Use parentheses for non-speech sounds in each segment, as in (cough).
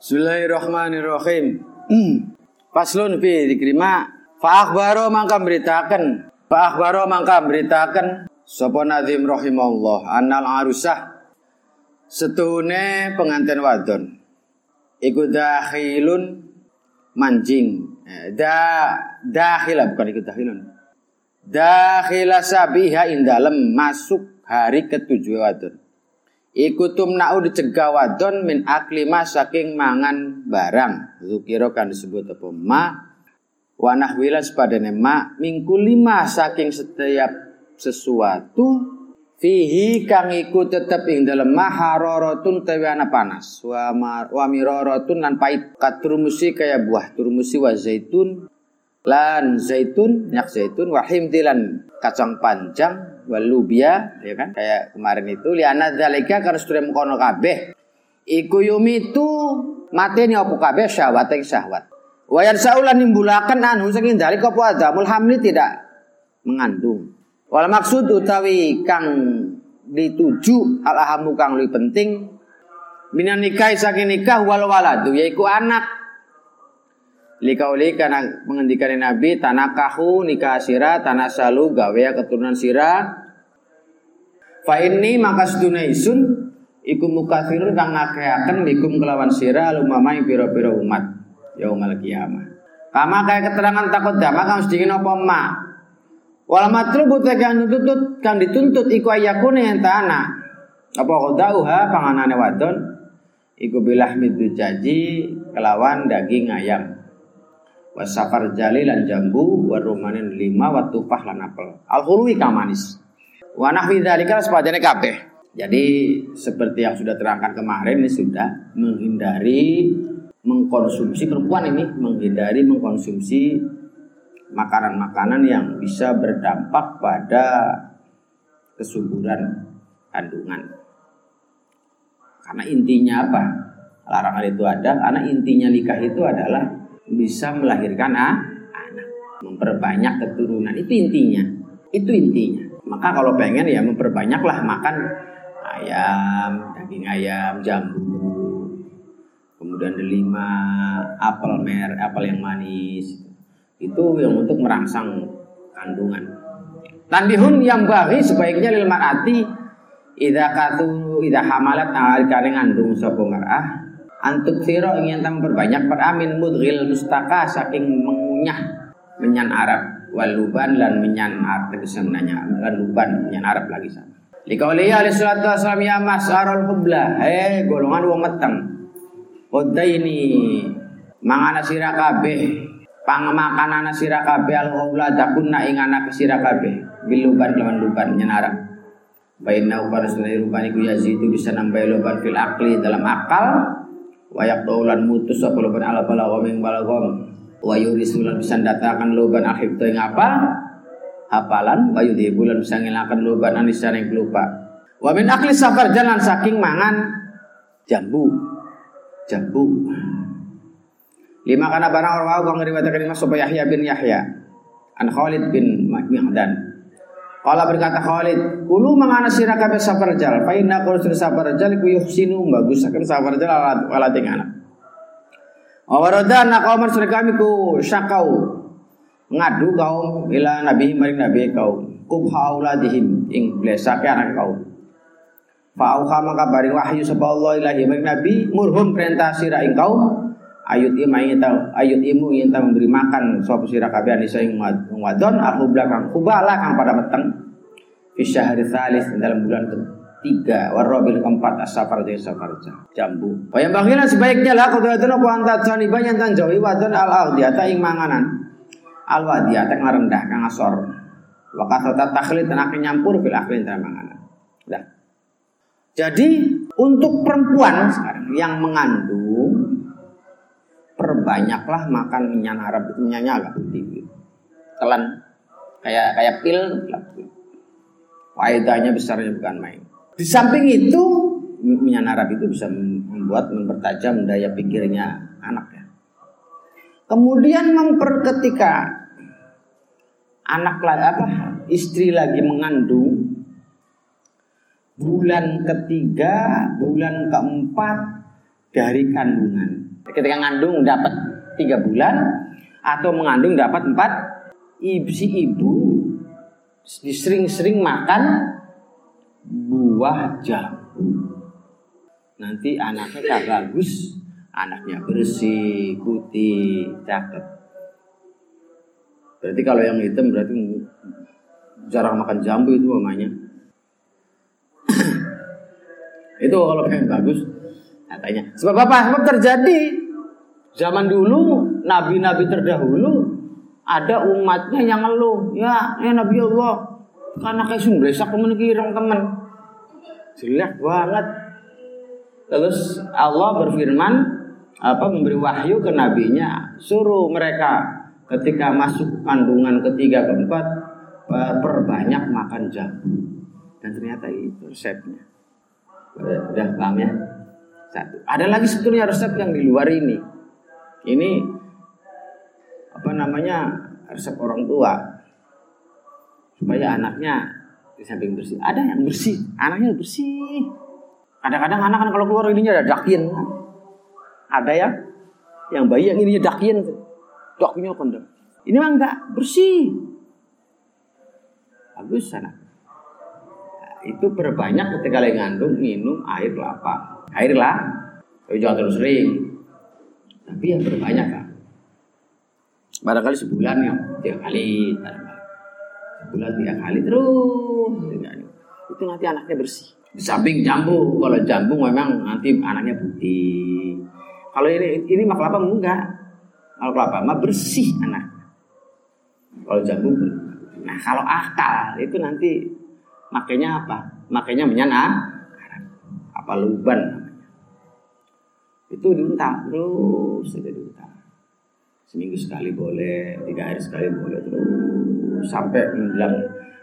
Bismillahirrahmanirrahim. Paslun fi dikrima fa akhbaro mangka beritaken fa akhbaro mangka beritaken sapa nazim rahimallah annal arusah. Setune pengantin wadon. Iku dakhilun manjing. Eh, da dakhila bukan ikut dakhilun. Dakhila sabiha indalem masuk hari ketujuh wadon Iku tumnau dicegah wadon min aklima saking mangan barang. Zukiro kan disebut apa? Ma. Wanah wilas pada ma. Minggu lima saking setiap sesuatu fihi kang iku tetep ing dalem maharorotun tewi ana panas. Wa wa mirorotun lan pait katurmusi kaya buah turmusi wa zaitun. Lan zaitun nyak zaitun. Wa himdilan kacang panjang walubia ya kan? Kayak kemarin itu liana zalika karena sudah mengkono kabeh. Iku mati ni opo kabeh? Syahwat yang syahwat. Wayan saulan nimbulakan anu saking dari kopo adamul hamli tidak mengandung. Wal maksud utawi kang dituju al kang lebih penting minan nikah saking nikah wal waladu yaiku anak Likauli karena menghentikan Nabi tanakahu nikah sira tanasalu gawe keturunan sira. Fa ini maka seduna isun iku mukasirun kang ngakeaken bikum kelawan sira lumama ing pira-pira umat yaumal kiamah. Kama kaya keterangan takut dama kang sedingin apa ma wal matlubu kang dituntut kang dituntut iku ayakune yang tanah apa qadauha panganane wadon? Iku bilah jaji kelawan daging ayam wasafar jali lan jambu warumanin lima watufah lan apel al hulwi kamanis wa nahwi dzalika sepadane kabeh jadi seperti yang sudah terangkan kemarin ini sudah menghindari mengkonsumsi perempuan ini menghindari mengkonsumsi makanan-makanan yang bisa berdampak pada kesuburan kandungan. Karena intinya apa? Larangan itu ada karena intinya nikah itu adalah bisa melahirkan ah, anak, memperbanyak keturunan. Itu intinya. Itu intinya. Maka kalau pengen ya memperbanyaklah makan ayam, daging ayam, jambu, kemudian delima, apel mer, apel yang manis. Itu yang untuk merangsang kandungan. Tandihun yang bagi sebaiknya lil mar'ati idza katu idza hamalat alikane ngandung sapa mar'ah antuk siro ingin tam berbanyak peramin mudghil mustaka saking mengunyah menyan Arab. Waluban dan menyan Arab bisa nanya luban menyan Arab lagi sama. Likauliyah alaihi salatu wassalam ya mas'arul hubla eh golongan wong meteng. Ini mangana sira kabeh. Pangemakanana sira kabeh al hubla takunna ing anak sira kabeh. Biluban lawan luban menyan Arab. Bainna upara sunai ruban iku yazidu bisa nambah luban fil akli dalam akal wayak taulan mutus apa loban ala bala waming balagom wa yurisulan bisa datakan loban akhib tu yang apa? Hafalan. Wa yudhibulan bisa ngilakan loban anisan yang lupa wa min akli safar jalan saking mangan jambu. Jambu. Lima karena barang orang kang riwayatkan Imam supaya Yahya bin Yahya. An Khalid bin Mi'dan Kala berkata Khalid, "Kulu mangana sira kabeh safarjal, fa inna qul safarjal ku yuhsinu bagusaken safarjal alat alat ing anak." Awarada anak kaum kami ku syakau ngadu kaum ila nabi maring nabi kaum kubha auladihim ing blesake anak kaum. Fa auha maka baring wahyu sapa Allah ilahi maring nabi murhum perintah sira ing kaum ayut ima ingin tahu ayut imu ingin tahu memberi makan suatu sira kabeh anisa ing wadon aku belakang kubala kang pada meteng. Fi syahri tsalis dalam bulan ketiga warabil keempat asafar dari safar jambu. Yang bagian sebaiknya lah kau itu nopo antar jani banyak tan jauhi wadon al ahdiyata ing manganan. Al wadiyata kang rendah kang asor. Wakat tetap takhlit akan nyampur fil akhir dalam manganan. Jadi untuk perempuan sekarang yang mengandung perbanyaklah makan minyak Arab itu minyaknya agak putih. Telan. Kayak kayak pil faedahnya besarnya bukan main. Di samping itu minyak Arab itu bisa membuat mempertajam daya pikirnya anak ya. Kemudian memperketika anak apa istri lagi mengandung. Bulan ketiga bulan keempat dari kandungan. Ketika ngandung dapat tiga bulan atau mengandung dapat empat, si ibu disering-sering makan buah jambu. Nanti anaknya tak bagus, anaknya bersih, putih, cakep. Berarti kalau yang hitam berarti jarang makan jambu itu namanya. (clears throat) itu kalau yang bagus katanya. Sebab apa? Sebab terjadi zaman dulu nabi-nabi terdahulu ada umatnya yang ngeluh, ya, ya Nabi Allah, karena kayak sumbresak temen kirang temen. Jelek banget. Terus Allah berfirman apa memberi wahyu ke nabinya, suruh mereka ketika masuk kandungan ketiga keempat perbanyak makan jambu. Dan ternyata itu resepnya. Udah paham ya? Satu. Ada lagi sebetulnya resep yang di luar ini. Ini apa namanya resep orang tua supaya anaknya di samping bersih. Ada yang bersih, anaknya bersih. Kadang-kadang anak kan kalau keluar ininya ada dakin. Ada ya yang bayi yang ininya dakin. Dakinnya kondom. Ini mah enggak bersih. Bagus anak. Nah, itu perbanyak ketika lagi ngandung minum air kelapa. Air lah. Tapi jangan terus sering. Tapi yang berbanyak kan. Barangkali sebulan ya tiga kali, sebulan tiga kali terus. Itu nanti anaknya bersih. Di samping jambu, kalau jambu memang nanti anaknya putih. Kalau ini ini mah kelapa enggak. Kalau kelapa mah bersih anak. Kalau jambu Nah kalau akal itu nanti makanya apa? Makanya menyana apa luban. Itu diuntal terus saja diuntal seminggu sekali boleh tiga hari sekali boleh terus sampai menjelang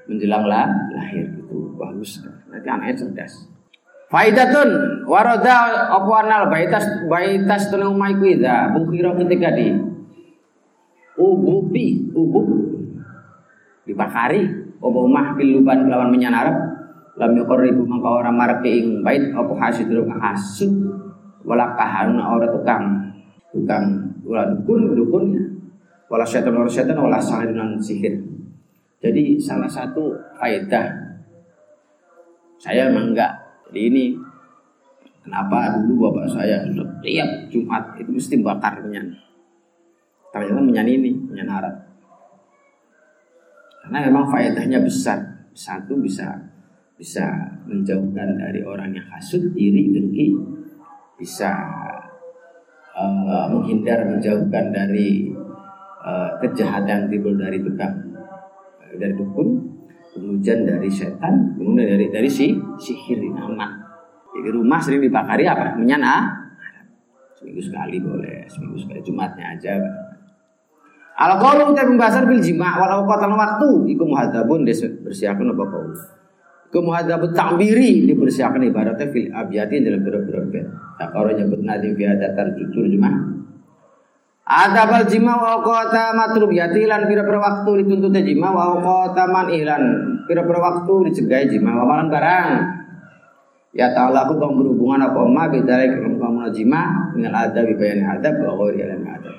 menjelang lah, lahir itu bagus. Nanti anaknya cerdas. Faidatun waroda opwanal baitas baitas tenumai kuida bukiro ketika di ubupi ubuk dibakari obomah biluban lawan menyanarap lam ribu mangka orang marak ing bait apa hasid hasud walakahan orang tukang. Tukang wala dukun dukunnya. Wala setan wala setan wala sahiran sihir. Jadi salah satu faedah saya emang enggak jadi ini kenapa dulu bapak saya setiap Jumat itu mesti bakar ternyata menyan ini menyan Arab. Karena memang faedahnya besar. Satu bisa bisa menjauhkan dari orang yang hasut iri dengki bisa uh, menghindar menjauhkan dari uh, kejahatan timbul dari tukang dari dukun kemudian dari setan kemudian dari dari si sihir aman jadi rumah sering dibakari apa? Menyana seminggu sekali boleh seminggu sekali jumatnya aja. Al qaulu kita pembahasan bil jima' walau qatan waktu. Iku muhadzabun bersiapkan apa kau Iku muhadzabut takbiri dibersiapkan ibaratnya fil abyatin dalam biro-biro Tak kalau nyebut nadim fi hadatan jujur cuma. Ada bal jima wa qata matrub yati lan pira-pira waktu dituntutnya jima wa qata man ihlan. Pira-pira waktu dicegah jima wa malan barang. Ya ta'ala aku kau berhubungan apa ma bidalai kalau kamu jima dengan ada bayani adab wa ghairi alam adab.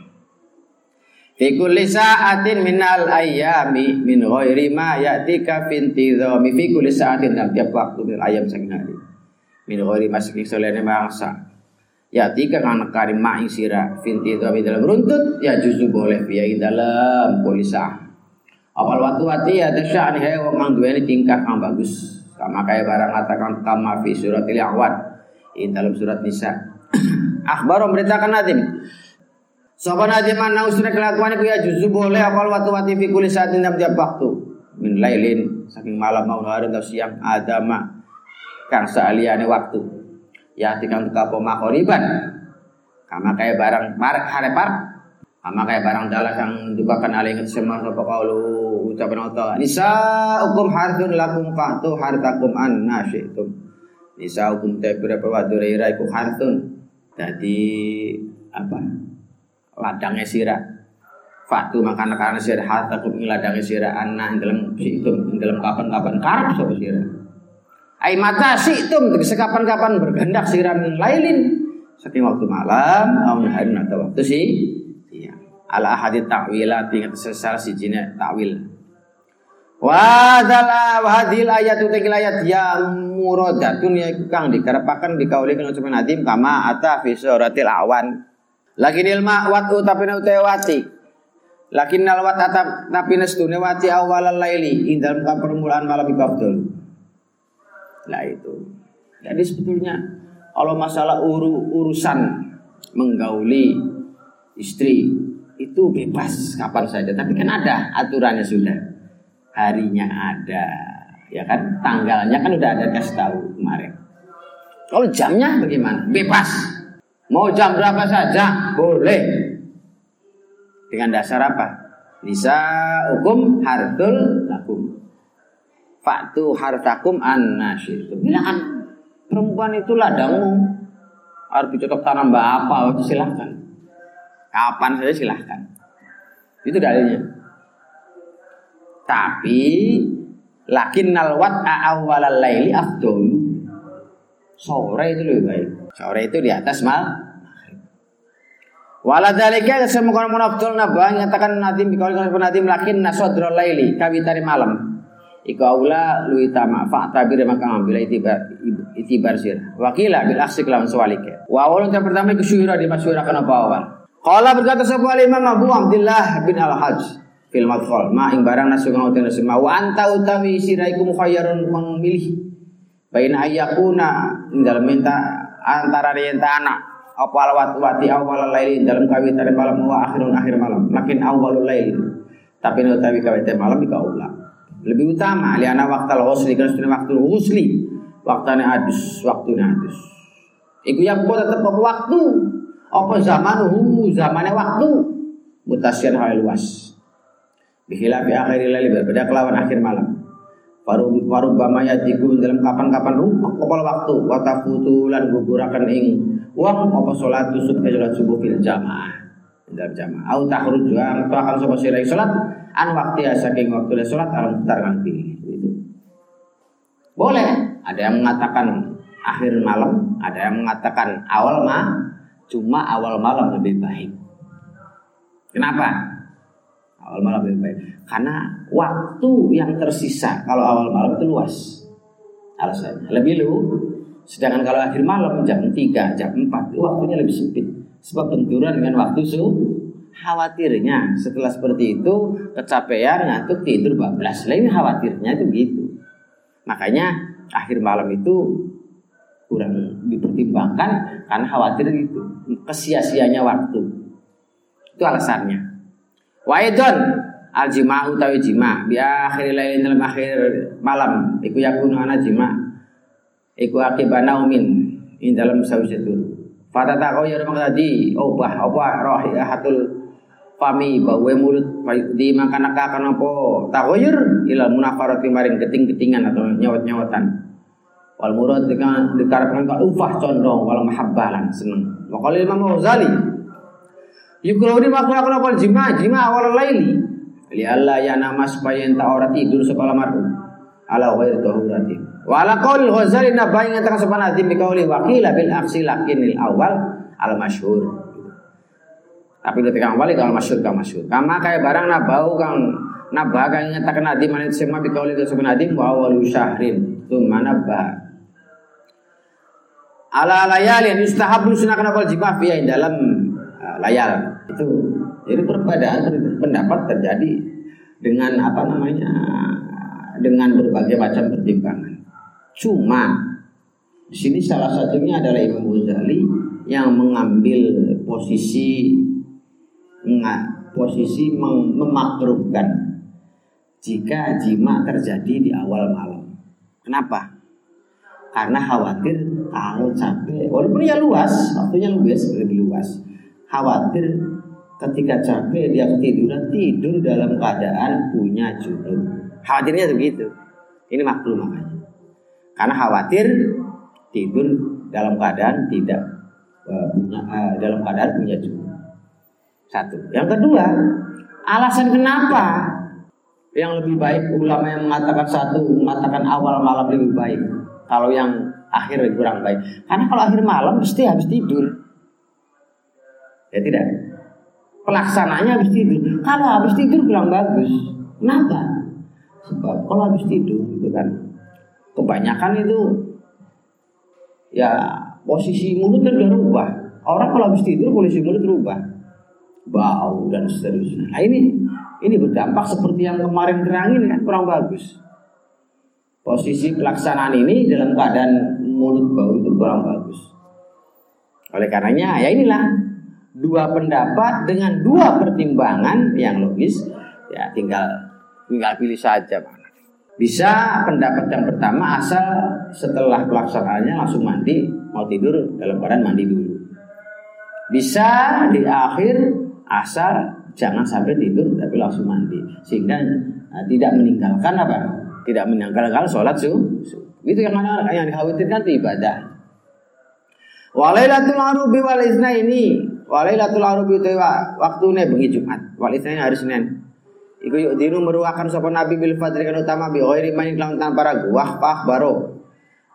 Fi kulli sa'atin minal ayami min ghairi ma ya'tika fi fi kulli sa'atin dalam tiap waktu min ayam saking hari min ghairi ma saking solene mangsa Ya tiga kan karim ma ing sira finti itu dalam runtut ya juzu boleh via dalam polisa. Awal waktu hati ya dasya nih hewan mang dua ini tingkah kang bagus. Sama kayak barang katakan kama fi surat awad di dalam surat nisa. (clears throat) Akhbar memberitakan nadim. Sobat nadim mana usra kelakuan itu ya juzu boleh awal waktu hati fi kulis saat dalam tiap waktu. Min lailin saking malam mau hari atau siang ada ma kang sealiane waktu ya tikang tuka poma koriban kama kayak barang marek harepar kama kayak barang dalam yang dukakan alih semua sapa kaulu ucapan Allah nisa hukum harthun lakum fa'tu hartakum an nasyitum. Nisa hukum teh berapa waduraira iku harthun. Jadi apa? Ladangnya sirah Fatu makan karena sirah hartakum ing ladangnya sirah ing dalam ing dalam kapan-kapan karep sapa sirah Ai mata itu kapan-kapan bergandak siram lailin. Saking waktu malam au naharin atau waktu si siang ala ahadit ta'wilat ingat sesal si jina ta'wil. Wa dala hadil ayat utekil ayat ya muradatun ya kang dikarepaken dikauli kena ucapan nadim kama ata fi suratil awan. Lagi ilma wat utapina utewati Lakin nalwat atap tapi nestune wati awal laili ing dalam permulaan malam Abdul. Nah itu. Jadi sebetulnya kalau masalah uru urusan menggauli istri itu bebas kapan saja. Tapi kan ada aturannya sudah. Harinya ada. Ya kan tanggalnya kan udah ada kasih tahu kemarin. Kalau jamnya bagaimana? Bebas. Mau jam berapa saja boleh. Dengan dasar apa? Nisa hukum hartul. Faktu hartakum an nasyitu. Bilang perempuan itu ladangmu. Harus dicocok tanam apa? Silahkan. Kapan saja silahkan. Itu dalilnya. Tapi lakin nalwat awalal laili afdol. Sore itu lebih baik. Sore itu di atas mal Wala dalika semoga munafdul nabah nyatakan nadim bikau kalau nadim lakin nasodrol laili kawitari malam. Iku aula lu itama fa tabir maka ambil itibar itibar sir. Wakila bil aksi kelawan sewalike. Wa awal yang pertama iku syuhira di masyhur akan apa awal. Qala berkata sebuah Imam Abu Abdullah bin Al-Hajj fil madkhal ma ing barang nasu kang uten sema wa anta utawi siraiku mukhayyarun memilih bain ayakuna ing dalem minta antara yen anak apa alwat wati awal laili dalam kawitan malam wa akhirun akhir malam makin awalul laili tapi nu tawi kawitan malam ika ulah lebih utama liana waktal husli kan sudah waktu husli waktanya adus waktunya adus iku yang buat tetap waktu? Apa zaman hu zamannya waktu? Mutasian hal luas. Bihilah bi akhir laili berbeda kelawan akhir malam. Paru paru bamaya tiku dalam kapan-kapan rupa kepala waktu. Watafutulan gugurakan ing Uang apa tusuk ke sholat subuh fil jamaah. Dalam jamaah. Au tahruj wa atau akan sopo sirai sholat an waktu ya saking waktu sholat alam putar kan pilih. Itu. Boleh. Ada yang mengatakan akhir malam, ada yang mengatakan awal mah, cuma awal malam lebih baik. Kenapa? Awal malam lebih baik. Karena waktu yang tersisa kalau awal malam itu luas. Alasannya lebih lu Sedangkan kalau akhir malam jam 3, jam 4 itu waktunya lebih sempit. Sebab benturan dengan waktu subuh. Khawatirnya setelah seperti itu kecapean ngantuk tidur bablas. Lain khawatirnya itu gitu. Makanya akhir malam itu kurang dipertimbangkan karena khawatir itu kesia-sianya waktu. Itu alasannya. Waidon al jima utawi jima bi akhir lain dalam akhir malam iku yakunu ana jima iku akibana umin in dalam sawisatu fata takau ya tadi obah apa hatul fami bawe mulut di makan akan apa takoyur ila munafarati maring keting-ketingan atau nyawat-nyawatan. Wal murad dengan dikarepkan ka ufah condong wal mahabbalan seneng. Wa qala Imam Ghazali yukruni makna apa jima jima awal laili. Li alla ya nama supaya enta ora tidur sekolah marhum ala ghairi tahuratin Wala qaul Ghazali nabai ngatakan sopan hati bikauli wakila bil aksi lakinil awal al masyhur. Tapi ketika awal itu al masyhur kang masyhur. Kama kayak barang nabau kang nabah kang ngatakan hati manit sema bikauli ke sopan hati wa awalu syahrin tsumma nabah. Ala layali yustahabu sunah kenapa jibah fiya dalam uh, layal. Itu jadi perbedaan pendapat terjadi dengan apa namanya dengan berbagai macam pertimbangan. Cuma di sini salah satunya adalah Imam Ghazali yang mengambil posisi posisi memakruhkan jika jima terjadi di awal malam. Kenapa? Karena khawatir kalau capek, walaupun ya luas, waktunya luas, lebih luas. Khawatir ketika capek dia ketiduran tidur dalam keadaan punya junub. Khawatirnya begitu. Ini maklum makanya. Karena khawatir tidur dalam keadaan tidak uh, punya uh, dalam keadaan punya junub. Satu. Yang kedua, alasan kenapa yang lebih baik ulama yang mengatakan satu mengatakan awal malam lebih baik kalau yang akhir kurang baik karena kalau akhir malam pasti habis tidur Ya tidak. Pelaksananya habis tidur. Kalau habis tidur kurang bagus. Kenapa? Sebab kalau habis tidur itu kan kebanyakan itu ya posisi mulut kan udah. Orang kalau habis tidur posisi mulut rubah. Bau dan seterusnya. Nah ini ini berdampak seperti yang kemarin terangin kan kurang bagus. Posisi pelaksanaan ini dalam keadaan mulut bau itu kurang bagus. Oleh karenanya ya inilah dua pendapat dengan dua pertimbangan yang logis ya tinggal tinggal pilih saja mana. Bisa pendapat yang pertama asal setelah pelaksanaannya langsung mandi mau tidur dalam keadaan mandi dulu. Bisa di akhir asal jangan sampai tidur tapi langsung mandi sehingga nah, tidak meninggalkan apa? Tidak meninggalkan sholat subuh. Itu yang mana yang dikhawatirkan itu ibadah. Walailatul arubi wal ini Walailatul arubi itu waktune bengi Jumat. Wal ini hari Senin. Iku yuk dinu meruakan sopan Nabi bil fadri kan utama bi ghairi main kelawan tanpa ragu. Wah pah baro.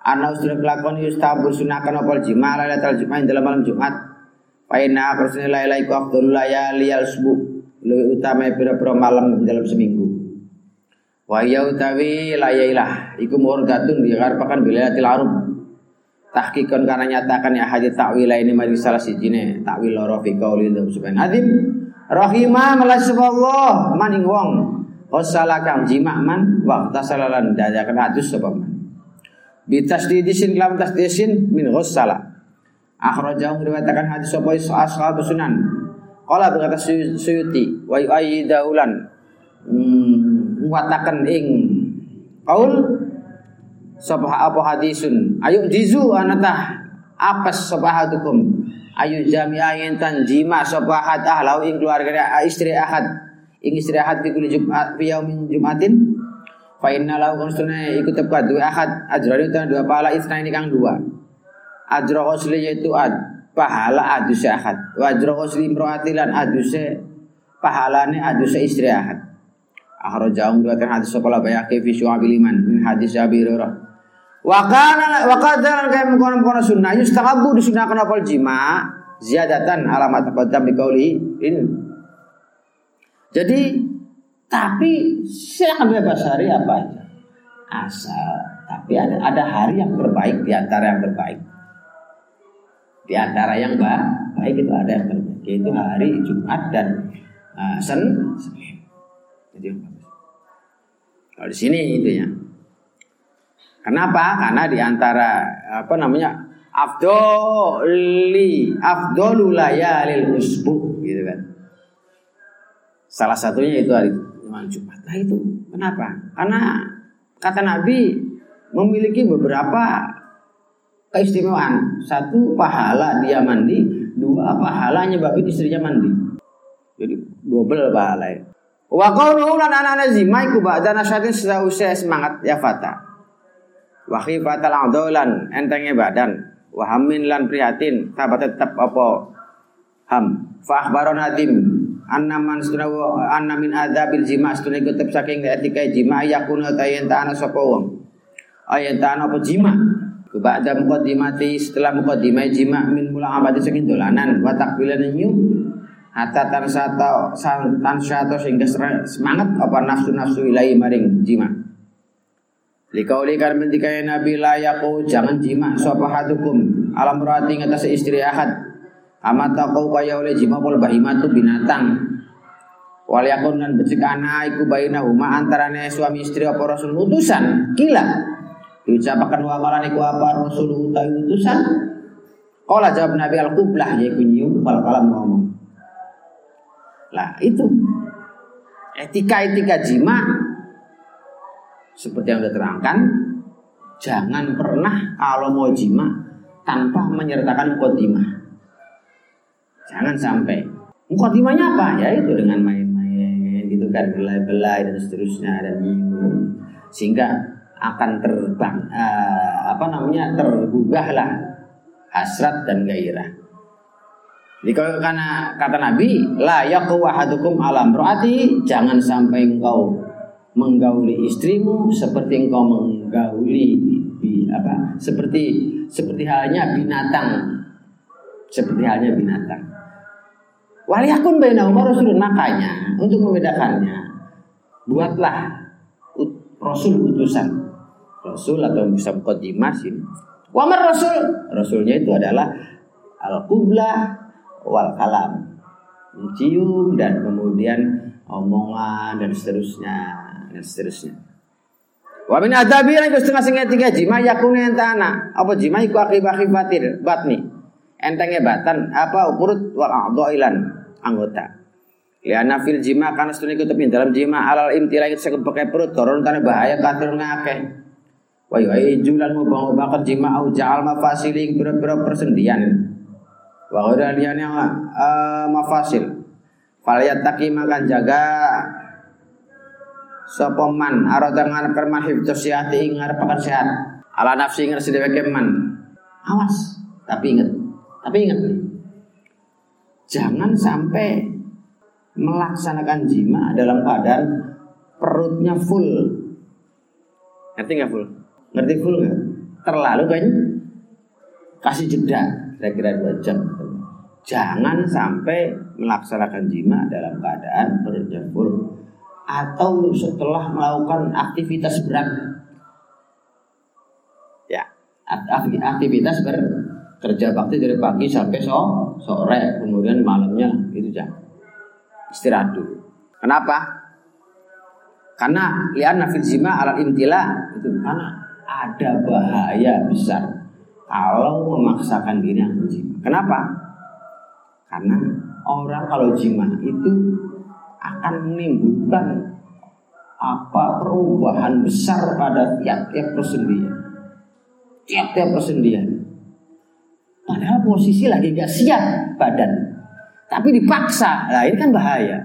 Ana usra kelakon yustabu sunakan opal jima lailatul jumat dalam malam Jumat. Faina akrusne laila iku afdalul layali al subuh. Lebih utama pira-pira malam dalam seminggu. Wa ya utawi layailah. Iku murgatun digarpakan bilailatil arub. Tahkikon karena nyatakan ya hadis takwil ini mari salah sijine takwil loro fi qauli subhanahu azim. Rahimah Allah maning wong. Hosala kang jima man Wakta salalan dadakan hadus sebab man. Kelam tasdisin min hossala Akhrajahum riwayatakan hadis sapa ashab sunan. Qala berkata Suyuti wa yu'ayyidaulan hmm, Muwatakan ing Qaul Sapa apa hadisun? Ayo jizu anatah Apes sapa hadukum ayu jami'ain tan jima sapa ahad ahlau ing keluarga istri ahad. Ing istri ahad di kulli jumat fi yaumin jumatin. Fa inna lahu ikut tepat dua ahad ajrani dua pahala isna ini kang dua ajra qasli yaitu ad pahala adus ahad wa ajra imraati lan adus pahalane adus istri ahad akhrajahu riwayat hadis sapa la bayaqi fi syu'abil min hadis Abi Wakana wakadar kayak mengkono mengkono sunnah yustahabu disunahkan apal jima ziyadatan alamat taqaddam biqauli ini. Jadi tapi silakan bebas hari apa aja. Asal tapi ada ada hari yang terbaik di antara yang terbaik. Di antara yang baik itu ada yang terbaik yaitu hari Jumat dan uh, Senin. Jadi Kalau di sini itu ya. Kenapa? Karena di antara apa namanya afdoli afdolul layalil usbu gitu kan. Salah satunya itu hari Jumat. Nah itu kenapa? Karena kata Nabi memiliki beberapa keistimewaan. Satu pahala dia mandi, dua pahala nyebabin istrinya mandi. Jadi double pahala. Wa qawluhu lan ana zima iku ba'da nasyatin semangat ya fata. Wahi fatal adolan entengnya badan wahamin lan prihatin tabat tetap apa ham fa akhbaron hadim anna man sunawa anna min adzabil jima kutub saking etika jima yakuna tayen ta'ana sapa wong ayen apa jima Ba'da muqaddimati setelah muqaddimai jima min mula abadi saking dolanan wa takbilan nyu hatta tan sata tan sata sehingga semangat apa nafsu-nafsu ilahi maring jima Likauli kan mendikai Nabi layaku jangan jima sapa hadukum alam rati ngatas istri ahad. Amat kau kaya oleh jima pol bahimatu binatang. Wal yakun dan becik anak iku baina huma antarane suami istri apa rasul utusan. Kila. Diucapkan wa qalan iku apa rasul utai utusan. Kala jawab Nabi al-qiblah yaiku nyium wal kalam ngomong. Lah itu etika-etika jima seperti yang sudah terangkan, jangan pernah kalau mau jima tanpa menyertakan mukodimah. Jangan sampai. Mukodimahnya apa? Ya itu dengan main-main gitu kan, belai-belai dan seterusnya dan minum sehingga akan terbang uh, apa namanya tergugahlah hasrat dan gairah. Jadi kalau karena kata Nabi, la yaqwa ahadukum alam roati, jangan sampai engkau menggauli istrimu seperti engkau menggauli apa seperti seperti halnya binatang seperti halnya binatang Waliyakun bainahuma rasulun makanya untuk membedakannya buatlah rasul utusan. Rasul atau bisa mukaddimah sini. Wamar rasul. Rasulnya itu adalah al-qublah wal kalam. Mencium dan kemudian omongan dan seterusnya dan seterusnya. Wa min adabi lan setengah setengah tiga jima yakun entana. Apa jima iku akibah akibatir batni. Entengnya batan apa ukurut wal ilan anggota. Liana fil jima karena setune ikut dalam jima alal imtila itu pakai perut turun tanah bahaya kafir ngakeh. Wa julan mubang bakar jima au ja'al mafasili pira-pira persendian. Wa ghairu liyane uh, mafasil. Falayat taki makan jaga. Sapa man arada ngarep man hifdz sihati ing ngarepaken sehat. Ala nafsi ngersi dheweke man. Awas tapi ingat tapi ingat nih jangan sampai melaksanakan jima dalam keadaan perutnya full. Ngerti nggak full ngerti full nggak terlalu kan kasih jeda kira-kira dua jam jangan sampai melaksanakan jima dalam keadaan full atau setelah melakukan aktivitas berat. Ya, aktivitas bekerja bakti dari pagi sampai sore, kemudian malamnya itu jangan istirahat dulu. Kenapa? Karena lihat nafil alat intila itu karena ada bahaya besar kalau memaksakan diri yang jima. Kenapa? Karena orang kalau jima itu akan menimbulkan apa perubahan besar pada tiap-tiap persendian. Tiap-tiap persendian. Padahal posisi lagi gak siap badan. Tapi dipaksa. Nah ini kan bahaya.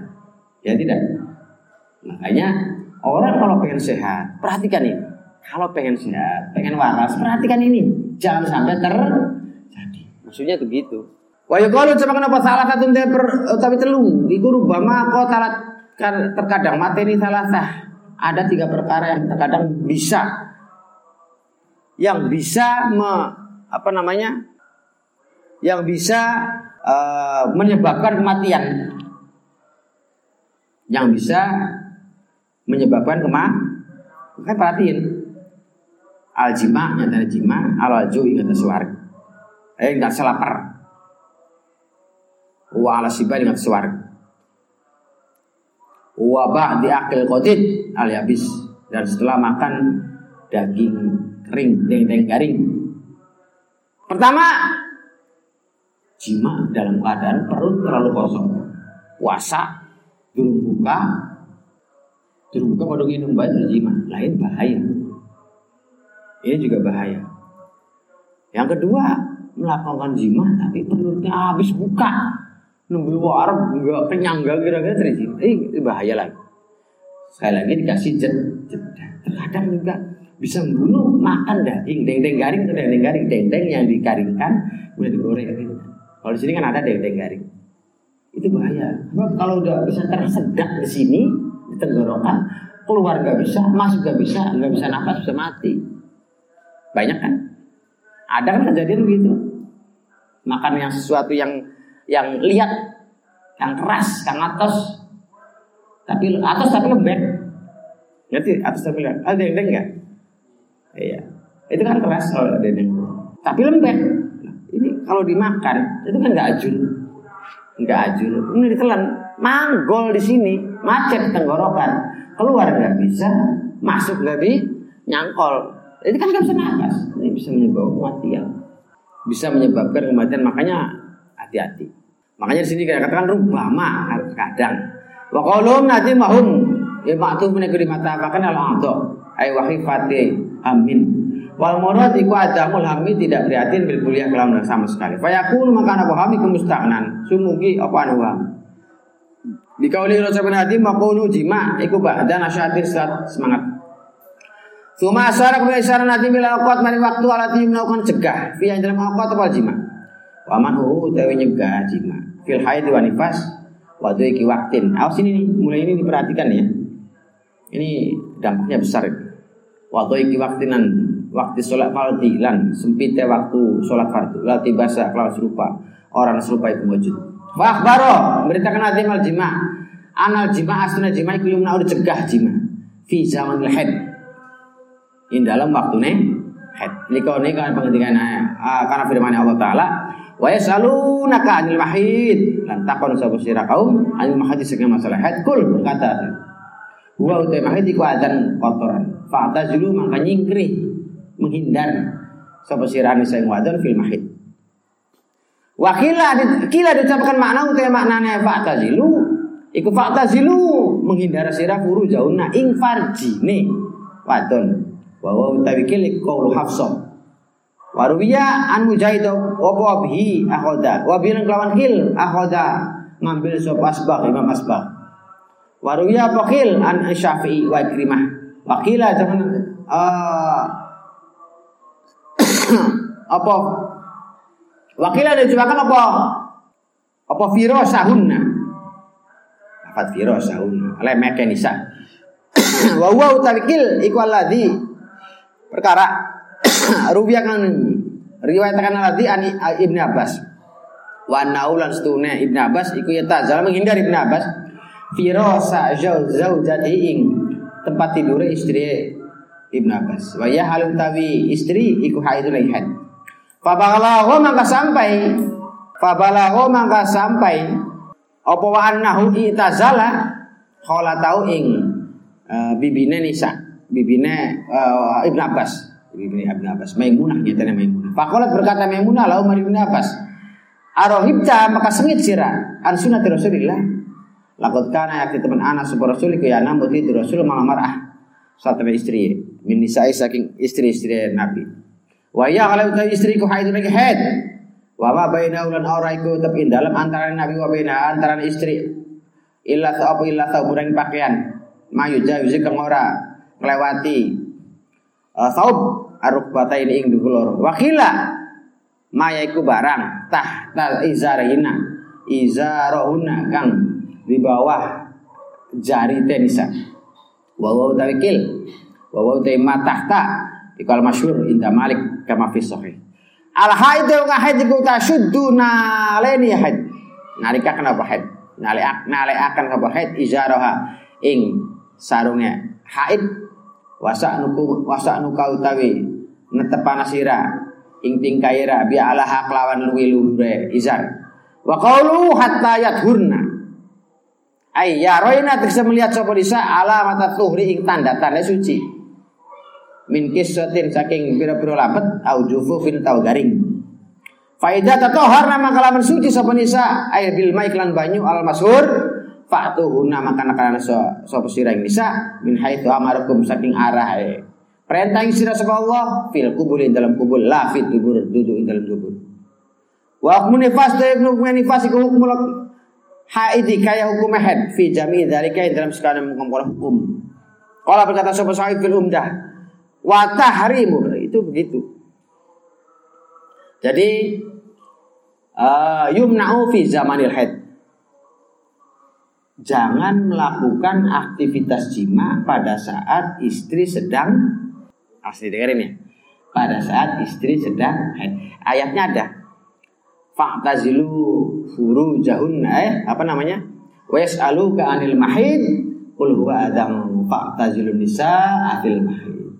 Ya tidak. Makanya orang kalau pengen sehat, perhatikan ini. Kalau pengen sehat, pengen waras, perhatikan ini. Jangan sampai terjadi. Maksudnya itu gitu. Wa yuqalu coba kenapa salah satu tapi telu iku rubama kok terkadang materi salah sah. Ada tiga perkara yang terkadang bisa yang bisa me, apa namanya? yang bisa uh, menyebabkan kematian. Yang bisa menyebabkan kematian. Kan perhatiin. Al jima nyata jima, al alju ingat suara. Eh enggak selapar wa ala siba dengan suara wa ba'di akil qatid al yabis dan setelah makan daging kering daging garing. Pertama jima dalam keadaan perut terlalu kosong. Puasa durung buka. Durung buka pada minum baik jima. Lain bahaya ini juga bahaya. Yang kedua melakukan jima tapi perutnya habis buka. Nunggu warung nggak kenyang nggak kira-kira terisi ini bahaya lagi. Sekali lagi dikasih jeda terkadang juga bisa membunuh makan daging dendeng garing itu dendeng garing. Dendeng yang dikaringkan udah digoreng gitu kalau di sini kan ada dendeng garing. Itu bahaya. Sebab kalau udah bisa tersedak di sini di tenggorokan keluar nggak bisa masuk nggak bisa nggak bisa nafas bisa mati banyak kan ada kan kejadian begitu makan yang sesuatu yang yang lihat yang keras, yang atas, tapi atas tapi lembek. Ngerti? Atas tapi lembek. Ada dendeng enggak? Iya. Itu kan keras kalau dendeng. Tapi lembek. Nah, ini kalau dimakan itu kan enggak ajun. Enggak ajun. Ini ditelan. Manggol di sini, macet tenggorokan. Keluar nggak bisa, masuk nggak bisa, nyangkol. Ini kan nggak bisa nafas. Ini bisa menyebabkan kematian. Bisa menyebabkan kematian. Makanya hati-hati. Makanya di sini kita katakan rubama kadang. Wa qaulum nanti mahum ya ma'tuf min kuri mata bahkan al a'dha ay wahifati amin. Wal murad iku adamul hamid tidak prihatin bil kuliah kalam sama sekali. Fa yakunu maka ana hami kumustahnan. Sumugi apa anu Di kauli Rasul bin Hadim maqulu jima iku ba'da nasyatir semangat. Suma asara kemudian isyarat nanti bila awqat mari waktu alati melakukan cegah. Fi dalam awqat apa jima. Waman hu utawi nyegah jima fil haid wa nifas wa iki waktin. Awas ini nih, mulai ini diperhatikan ya. Ini dampaknya besar. Wa iki waktinan waktu sholat fardi lan sempitnya waktu sholat fardu lati basa kalau serupa orang serupa itu wujud Wah baro beritakan hati mal jima. Anal jima asna jima iku yumna udah cegah jima. Fi zaman haid. In dalam waktu nih haid. Ini kan pengertian uh, karena firman Allah Taala. Wa yasalunaka anil mahid. Lan takon sapa sira kaum anil mahid sing masalah haid kul berkata. Wa utai mahid iku adzan kotoran. Fa'tazilu maka nyingkri menghindar sapa sira sing wadon fil mahid. Wakila kila diucapkan makna utai maknanya fa'tazilu iku fa'tazilu menghindar sira furu jauna ing farjine wadon wa wa utawi kil qaulu hafsah Waruwiya an mujahid wa bihi akhoda? Wa bilang kelawan kil akhoda. Ngambil sop asbah imam asbah Waruwiya pakil an syafi'i wa ikrimah. Wakila jangan uh, (coughs) apa? Wakila dicobakan apa? Apa firosahunna? Lafat firosahunna. Lemek nisa. (coughs) Wa huwa utawikil iku perkara (coughs) rubiya kan riwayat kan alladhi an Ibnu Abbas. Wa naulan stune Ibnu Abbas iku ya tazal menghindar Ibnu Abbas firosa zaujati ing tempat tidur istri Ibnu Abbas. Wa ya tawi istri iku haidul haid. Fabalagho maka sampai Fabalagho maka sampai Apa wa annahu itazala Kala tau ing uh, Bibine Nisa Bibine uh, Ibn Abbas. Bibine Ibn Abbas. Maimunah nyatanya Maimunah. Fakolat berkata Maimunah Lau Umar Ibn Abbas. Arohibta maka sengit sirah. An sunat Rasulillah. Lakot kana yakti teman anak Sebuah Rasul ya namuti Rasul malah marah. Satu istri Min nisai saking istri-istri Nabi. Wa ya kalau itu istriku haid lagi haid. Wa ma baina ulan ora iku tapi dalam antara Nabi wa baina antara istri. Illa apa illa sauburan pakaian. Mayu jawiz kang ora nglewati uh, saub arukbata ini ing dulur. Wakila maya iku barang tah ta izarina izarahuna kang di bawah jari tenisa. Wa wa tawikil wa wa tahta Ikal masyur inda Malik kama fi sahih. Al haid wa haid iku naleni haid. Nalika kenapa haid? Nale nale akan kenapa haid izaraha ing sarungnya haid wasa nuku wasa nuka utawi netepana sira ing tingkaira bi alaha kelawan luwi luhure izar. Wa qaulu hatta yathurna. Ay ya roina bisa melihat sapa disa alamat tuhri ing tanda-tanda suci. Min kissatin saking pira-pira lapet au jufufin tau garing. Faidah tatohar nama kalaman suci sapa nisa air bil maik lan banyu al masur fa'tuhunna maka nakana sapa sira nisa min haitsu amarakum saking arah e. Perintah yang sira sapa Allah fil kubur dalam kubur la fit dubur duduk dalam kubur. Wa hukum nifas ta ibnu nifas iku hukum haidi kaya hukum haid fi jami dzalika dalam sekalian hukum. Kalau berkata sapa sahib fil umdah watahrimu itu begitu. Jadi uh, yumna'u fi zamanil haid. Jangan melakukan aktivitas jima pada saat istri sedang asli dengerin ya. Pada saat istri sedang haid. Ayatnya ada. Fa'tazilu furujahun eh apa namanya? Was'alu ka anil mahid qul huwa adam fa'tazilun nisa afil mahid.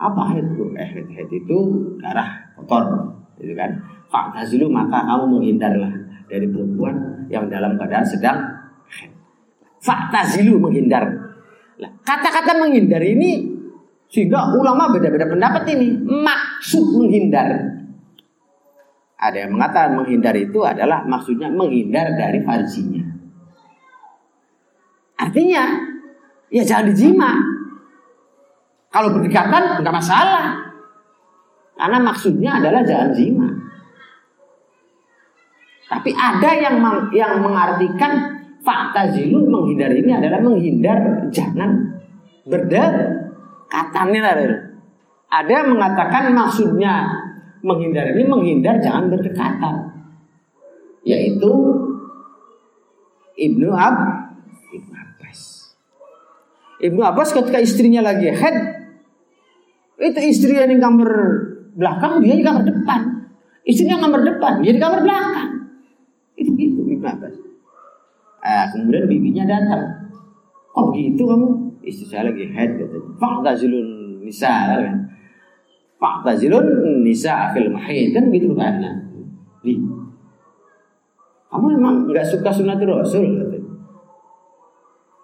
Apa haid itu? Eh, haid, itu darah kotor, gitu kan? Faktazilu maka kamu menghindarlah dari perempuan yang dalam keadaan sedang haid. Faktazilu menghindar. kata-kata menghindar ini sehingga ulama beda-beda pendapat ini. Maksud menghindar. Ada yang mengatakan menghindar itu adalah maksudnya menghindar dari farjinya. Artinya, ya jangan dijima. Kalau berdekatan nggak masalah. Karena maksudnya adalah jalan zina. Tapi ada yang yang mengartikan fakta zilu menghindar ini adalah menghindar jangan berdekatan. Ada yang mengatakan maksudnya menghindar ini menghindar jangan berdekatan. Yaitu Ibnu Ab Ibnu Abbas. Ibnu Abbas ketika istrinya lagi head itu istri yang di kamar belakang, dia di kamar depan. Istrinya kamar depan, dia di kamar belakang. Itu gitu. Ibnu Abbas. Eh, kemudian bibinya datang. Kok begitu kamu? Istri saya lagi head katanya. Fa'tazilun nisa kan. Fa'tazilun nisa fil mahid kan gitu kan. Di. Kamu memang nggak suka sunat Rasul katanya.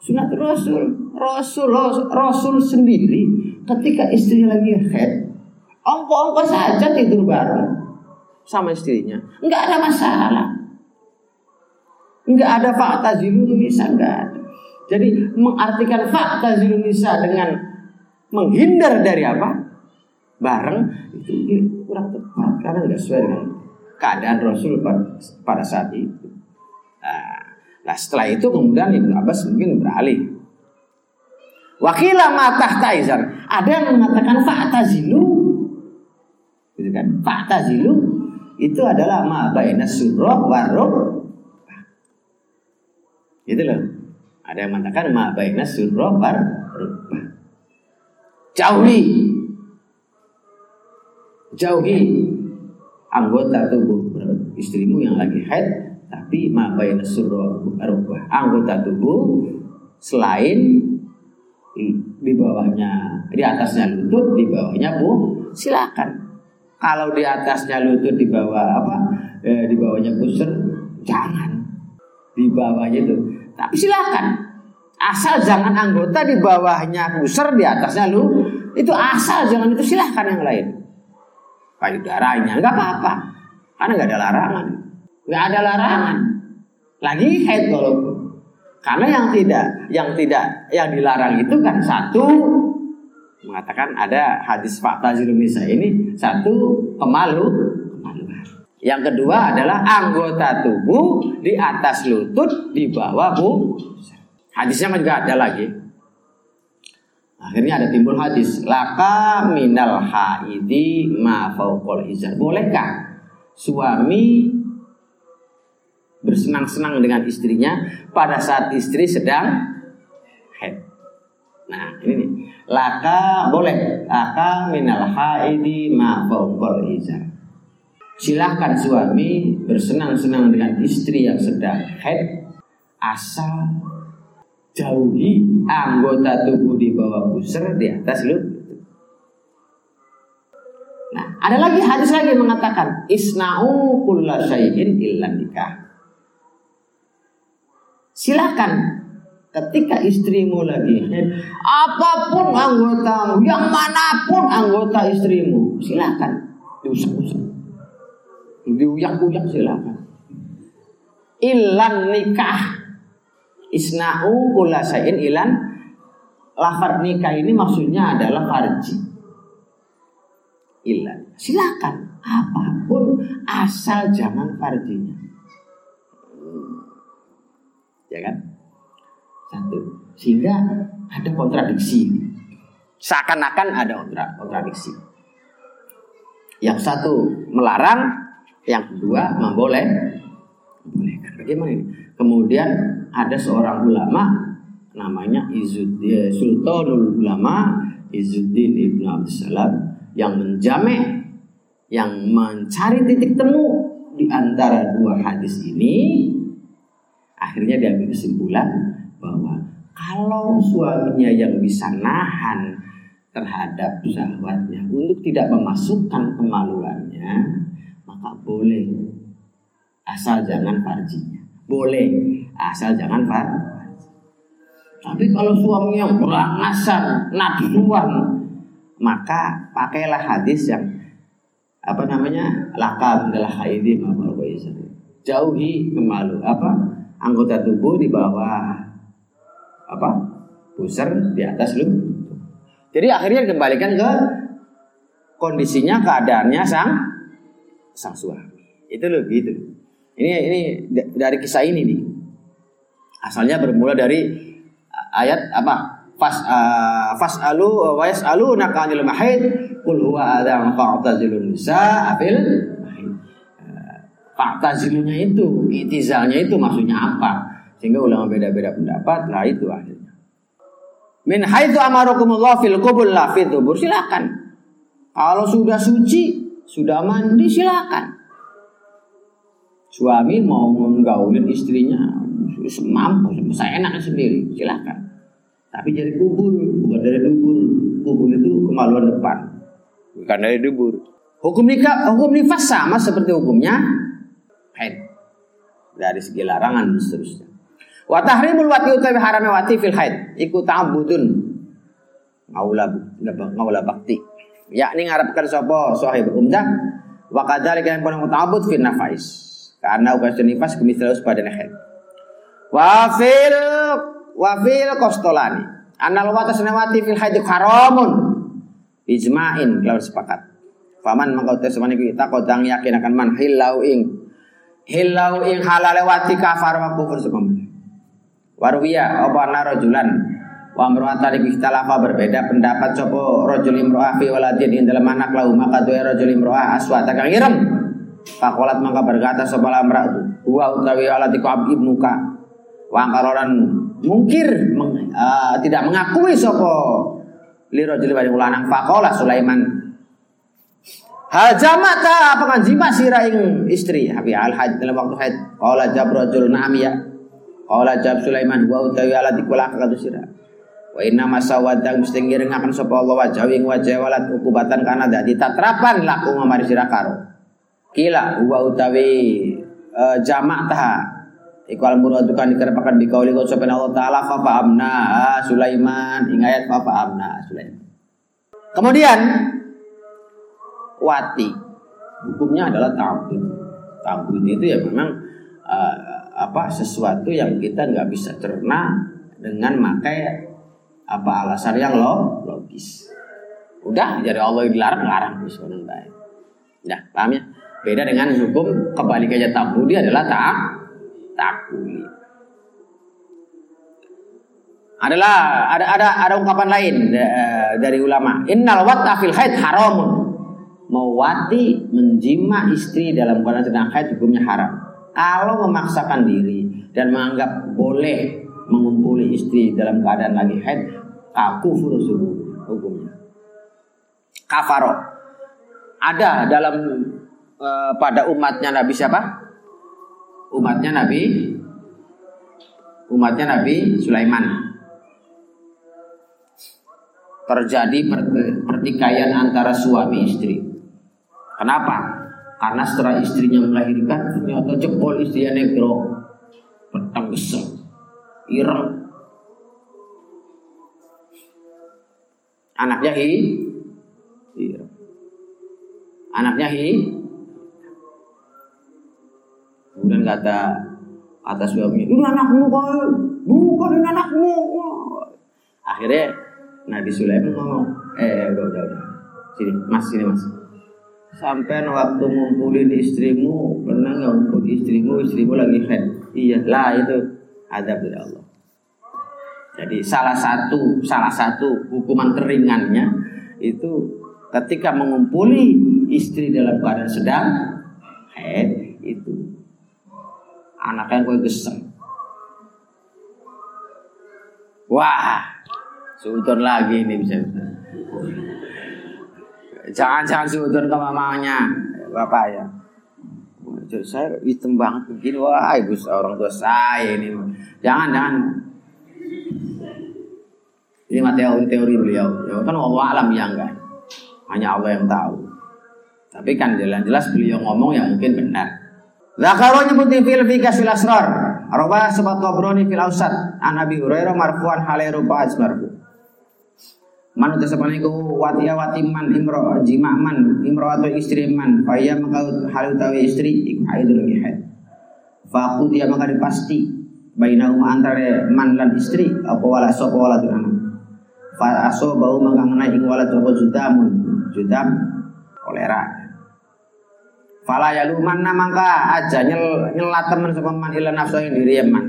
Sunat Rasul, Rasul, Rasul sendiri ketika istrinya lagi head, ongko-ongko saja tidur bareng sama istrinya. Nggak ada masalah. Nggak ada fakta zilun nisa, nggak ada. Jadi mengartikan fakta zilun nisa dengan menghindar dari apa? Bareng itu kurang tepat karena nggak sesuai dengan keadaan Rasul pada saat itu. Nah, nah setelah itu kemudian Ibnu Abbas mungkin beralih. Wakilah matah taizan. Ada yang mengatakan fakta zilu, gitu kan? Fakta zilu itu adalah ma surah warub itu loh. Ada yang mengatakan ma baina surah war. Jauhi. Jauhi anggota tubuh istrimu yang lagi haid tapi ma baina surah rubah. Anggota tubuh selain di bawahnya di atasnya lutut di bawahnya bu silakan kalau di atasnya lutut di bawah apa eh, di bawahnya pusar jangan di bawahnya itu tapi silakan. Asal jangan anggota di bawahnya pusar di atasnya lu. Itu asal jangan itu silahkan yang lain. Payudaranya nggak apa-apa. Karena nggak ada larangan. Nggak ada larangan. Lagi head walaupun. Karena yang tidak, yang tidak, yang dilarang itu kan satu mengatakan ada hadis fakta Indonesia ini satu kemalu yang kedua adalah anggota tubuh di atas lutut di bawah bu. Hadisnya juga ada lagi. Akhirnya ada timbul hadis laka minal haidi ma fauqol izar. Bolehkah suami bersenang-senang dengan istrinya pada saat istri sedang head? Nah, ini nih. Laka boleh. Laka minal haidi ma fauqol izar Silahkan suami bersenang-senang dengan istri yang sedang head asal jauhi anggota tubuh di bawah pusar di atas lu. Nah, ada lagi hadis lagi mengatakan isna'u kulla syai'in illa nikah. Silakan ketika istrimu lagi head, apa pun anggotamu, yang mana pun anggota istrimu, silakan diusap-usap diuyak-uyak silakan. Ilan nikah isna'u kula sayin ilan lafar nikah ini maksudnya adalah farji. Ilan. Silakan apa pun asal jangan farjinya. Ya kan? Satu. Sehingga ada kontradiksi. Seakan-akan ada kontradiksi. Yang satu melarang, yang kedua memboleh. Bagaimana ini? Kemudian ada seorang ulama namanya Izuddin Sultanul Ulama Izuddin Ibnu Abdussalam yang menjamek yang mencari titik temu di antara dua hadis ini akhirnya diambil kesimpulan bahwa kalau suaminya yang bisa nahan terhadap syahwatnya untuk tidak memasukkan kemaluannya maka boleh asal jangan farjinya. Boleh asal jangan far. Tapi kalau suaminya berangasan, nafsuan, maka pakailah hadis yang apa namanya lakab adalah haidi jauhi kemalu apa anggota tubuh di bawah apa pusar di atas lu jadi akhirnya kembalikan ke kondisinya keadaannya sang sang suami. Itu loh gitu. Ini ini dari kisah ini nih. Asalnya bermula dari ayat apa? Fas uh, fas alu wa yasalu nakanil mahid kul huwa adam fa'tazilun nisa afil mahid. Fa'tazilunya itu, itizalnya itu maksudnya apa? Sehingga ulama beda-beda pendapat lah itu akhirnya. Min haitsu amarakumullah fil qubul la fi Silakan. Kalau sudah suci sudah mandi silakan. Suami mau menggaulin istrinya semampu, saya enak sendiri, silakan. Tapi jadi kubur, bukan dari dubur. Kubur itu kemaluan depan, bukan dari dubur. Hukum nikah, hukum nifas sama seperti hukumnya haid. Dari segi larangan dan seterusnya. Wa tahrimul wati utawi harame wati fil haid iku ta'budun. Ngaula ngaula bakti. Yakni ngarepkan sapa sahib umdah wa kadzalika yang kono ta'bud fil nafais. Karena ugas nifas kemisal pada haid. Wa fil wa fil kostolani. Anal wata senawati fil haid haramun. Ijma'in kalau sepakat. Faman mangkau tersebut kita kodang yakin akan man hilau ing hilau ing halal wati kafar wa kufur sepaman. Warwiya apa ana rajulan wa imra'atan iku berbeda pendapat sapa rajul imra'ah fi waladin ing dalam anak lahu maka duwe rajul imra'ah aswata kang irem Fakolat maka berkata sapa lamra'atu wa utawi alati Ka'ab ibnu Ka. Wa angkaroran mungkir meng, uh, tidak mengakui sapa li rajul wa lanang faqala Sulaiman Hal jamata penganjima sira ing istri. Habi al haid dalam waktu haid qala jabrajul na'am ya Qala jawab Sulaiman wa utawi ala dikulah kadu sira. Wa inna masawadang mesti ngirengaken sapa Allah wajah ing wajah walat ukubatan kana dadi tatrapan laku ngamari sira karo. Kila wa utawi uh, jamak taha Iku al muradu kan dikerepakan di kauli kau Allah taala fa amna Sulaiman ing ayat fa amna Sulaiman. Kemudian wati hukumnya adalah tabun. Tabun itu ya memang uh, apa sesuatu yang kita nggak bisa cerna dengan makai apa alasan yang lo logis. Udah jadi Allah yang dilarang larang sebenarnya baik. Ya paham ya? Beda dengan hukum kebalikannya tabudi adalah tak takuli. Adalah ada ada ada ungkapan lain eh, dari ulama. Innal wata fil haid haramun. Mewati menjima istri dalam keadaan sedang haid hukumnya haram kalau memaksakan diri dan menganggap boleh mengumpuli istri dalam keadaan lagi haid, furusuhu hukumnya. Kafaro. Ada dalam uh, pada umatnya Nabi siapa? Umatnya Nabi umatnya Nabi Sulaiman. Terjadi pertikaian antara suami istri. Kenapa? Karena setelah istrinya melahirkan ternyata jempol istrinya negro. Petang besar. Ireng. Anaknya hi. Ireng. Anaknya hi. Kemudian kata kata suaminya, ini anakmu kok, bukan ini anakmu. Akhirnya Nabi Sulaiman ngomong, eh udah udah udah, sini mas sini mas, Sampai waktu ngumpulin istrimu pernah nggak ngumpul istrimu istrimu lagi head iya lah itu adab dari Allah jadi salah satu salah satu hukuman teringannya itu ketika mengumpuli istri dalam keadaan sedang head itu anaknya gue gesem wah sudon lagi ini bisa. Jangan-jangan sudut ke mamanya, bapak ya. Saya hitam banget begini, wah ibu orang tua saya ini. Jangan, jangan. Ini mah teori, beliau. Ya, kan Allah alam ya enggak. Hanya Allah yang tahu. Tapi kan jelas-jelas beliau ngomong yang mungkin benar. Zakaro nyebutin fil fikas fil asrar. Arba sebat Tabrani fil ausat. An Abi Hurairah marfu'an halai rupa marfu. Man uta sapane iku wati wati man imro jima man imro atau istri man faya maka hal utawi istri iku haid lagi haid. Fa dia maka dipasti bainahum antara man lan istri apa wala sapa wala anak. Fa aso bau maka ngenai ing wala apa judamun judam kolera. Fala yaluman mangka aja nyel nyelat temen sapa man ila nafsu diri man.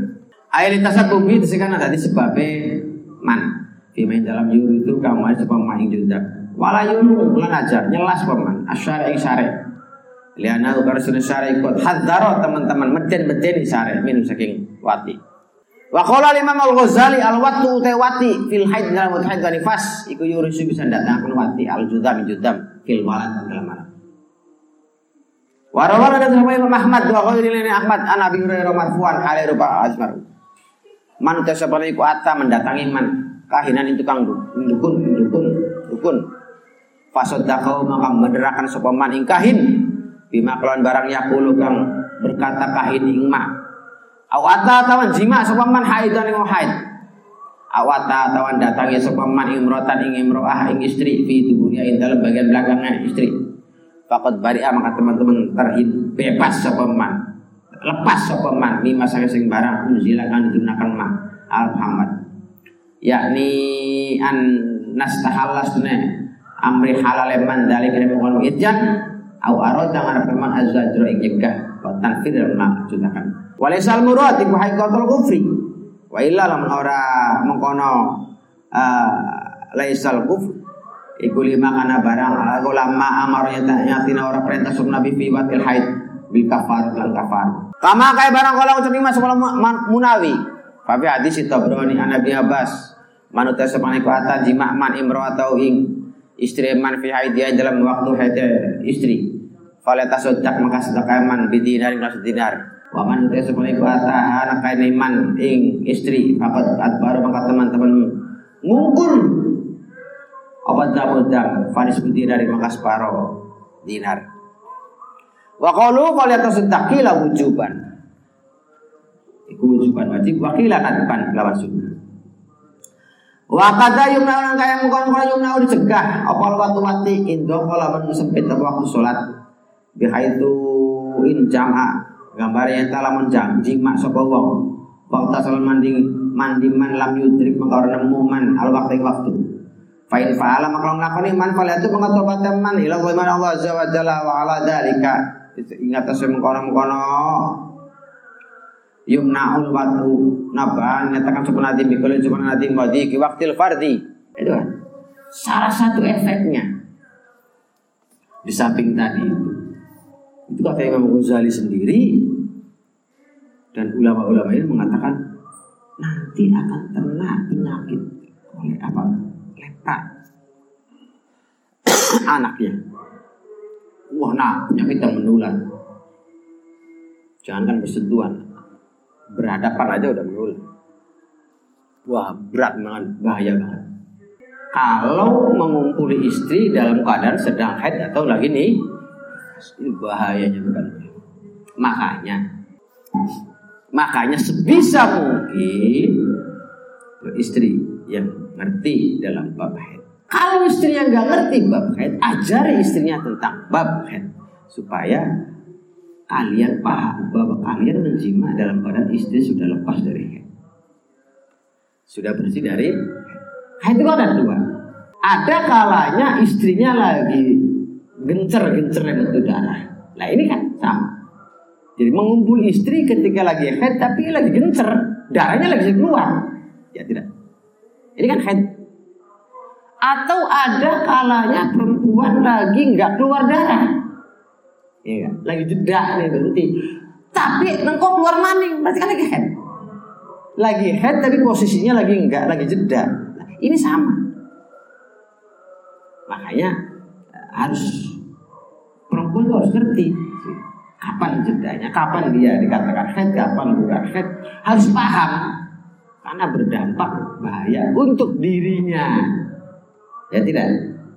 Ail disebutkan ada di sebabnya man. Fimain dalam yur itu kamu aja pemain juga. Wala yuru lan aja nyelas paman asyara ing syare. Liana ukar sunan syare ikut hadzaro teman-teman meden-meden syare minum saking wati. Wa qala Imam Al-Ghazali al-watu tewati fil haid dalam haid dan nifas iku yurisu bisa datangkan wati al-judam judam fil walad dalam anak. Warawan ada sama Imam Ahmad dua kali ini Ahmad an Abi Hurairah marfuan kali rupa asmar. Man tasabana iku ata mendatangi man kahinan itu kang dukun dukun dukun. Fasadaqau maka menderakan sapa man ing kahin bima kelawan barang yakulu kang berkata kahin ing ma. Awata tawan jima sapa man haidan ing haid. Awata tawan datangi sapa man imrotan ing imroah ing istri fi tubuhnya ing dalam bagian belakangnya istri. Fakat bari'a maka teman-teman terhid bebas sopeman lepas sopeman lima sange sing barang unzilakan digunakan ma al yakni an nastahallas ne amri halal man dalik kene mongkon itjan au arad jangan firman azwajro ing nyegah wa tanfir ma cutakan walaisal murad iku haqiqatul kufri wa illa lam ora mengkono uh, laisal kufri Iku lima kana barang aku lama amarnya nyatina orang perintah sub nabi fi watil haid bil kafar lan kafar. Kama kaya barang kalau ucap lima sekolah munawi. Tapi hadis itu berani anak Abbas. Manusia sepani kuatan jima man imro atau ing istri man fi dia dalam waktu haid istri. Faleta sodak maka sedekah man bidinar ing dinar. Wa man utai sepani kuatan anak kaya man ing istri. Fakat baru maka teman-teman ngukur Obat dam dam fanis dari maka separo dinar. Wa qalu qala tasaddaqila wujuban. Iku wujuban wajib wa qila kadiban lawan sunnah. Wa kata yumna orang kaya mengkon kono yumna dicegah apa waktu mati indo kala sempit waktu salat bihaitu in jama gambar yang telah menjam jima sapa wong waktu salat mandi mandi man lam yudrik maka nemu man al waktu waktu Fa'in fa'ala maka nglakoni man itu mengatobat man ila man Allah azza wa jalla wa ala dzalika. Ingat tasem mengkono-mengkono yumnaul watu naba nyatakan sapa nadi mikul sapa nadi madi ki waktil fardi. Itu kan. Salah satu efeknya di samping tadi itu itu kata Imam Ghazali sendiri dan ulama-ulama ini mengatakan nanti akan terkena penyakit oleh apa lepra (coughs) anaknya. Wah, nah penyakit yang menular. Jangan kan bersentuhan, berhadapan aja udah menular. Wah, berat banget, bahaya banget. Kalau mengumpuli istri dalam keadaan sedang haid atau lagi nih, ini bahayanya bukan. Makanya, makanya sebisa mungkin beristri yang ngerti dalam bab haid. Kalau istrinya nggak ngerti bab haid, ajari istrinya tentang bab haid supaya kalian paham bahwa kalian menjima dalam keadaan istri sudah lepas dari haid. Sudah bersih dari haid itu ada dua. Ada kalanya istrinya lagi gencer-gencer itu darah. Nah ini kan sama. Jadi mengumpul istri ketika lagi haid tapi lagi gencer, darahnya lagi keluar. Ya tidak. Ini kan head. Atau ada kalanya perempuan lagi nggak keluar darah. Iya, lagi jeda nih berhenti. Tapi nengkok keluar maning, berarti kan lagi head. Lagi head tapi posisinya lagi enggak, lagi jeda. Nah, ini sama. Makanya eh, harus perempuan itu harus ngerti. Kapan jedanya, kapan dia dikatakan head, kapan bukan head, harus paham. Karena berdampak bahaya untuk dirinya. Ya tidak,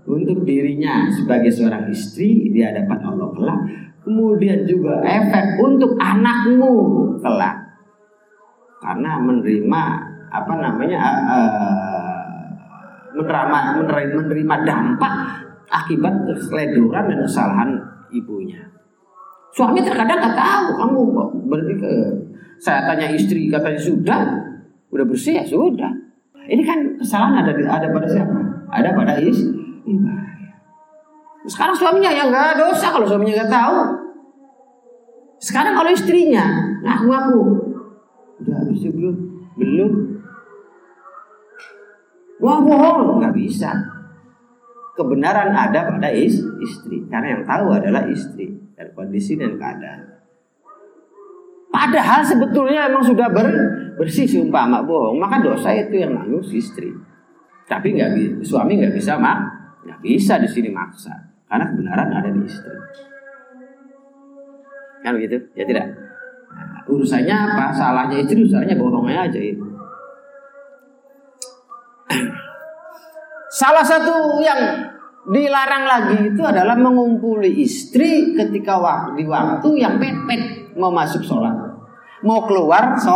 untuk dirinya sebagai seorang istri di hadapan Allah kelak, kemudian juga efek untuk anakmu kelak. Karena menerima apa namanya uh, menerima, menerima dampak akibat keseledoran dan kesalahan ibunya. Suami terkadang nggak tahu kamu berarti ke saya tanya istri katanya sudah udah bersih ya sudah. Ini kan kesalahan ada ada pada siapa? Ada pada istri. Sekarang suaminya yang nggak dosa kalau suaminya nggak tahu. Sekarang kalau istrinya ngaku-ngaku, udah bersih belum? Belum. Wah bohong, nggak bisa. Kebenaran ada pada istri, karena yang tahu adalah istri dan kondisi dan keadaan. Padahal sebetulnya emang sudah ber, bersih umpama bohong, maka dosa itu yang nanggung istri. Tapi nggak suami nggak bisa mak, nggak bisa di sini maksa, karena kebenaran ada di istri. Kan begitu? Ya tidak. Nah, urusannya apa? Salahnya istri, urusannya bohongnya aja itu. Salah satu yang dilarang lagi itu adalah mengumpuli istri ketika waktu di waktu yang pepet mau masuk sholat, mau keluar so,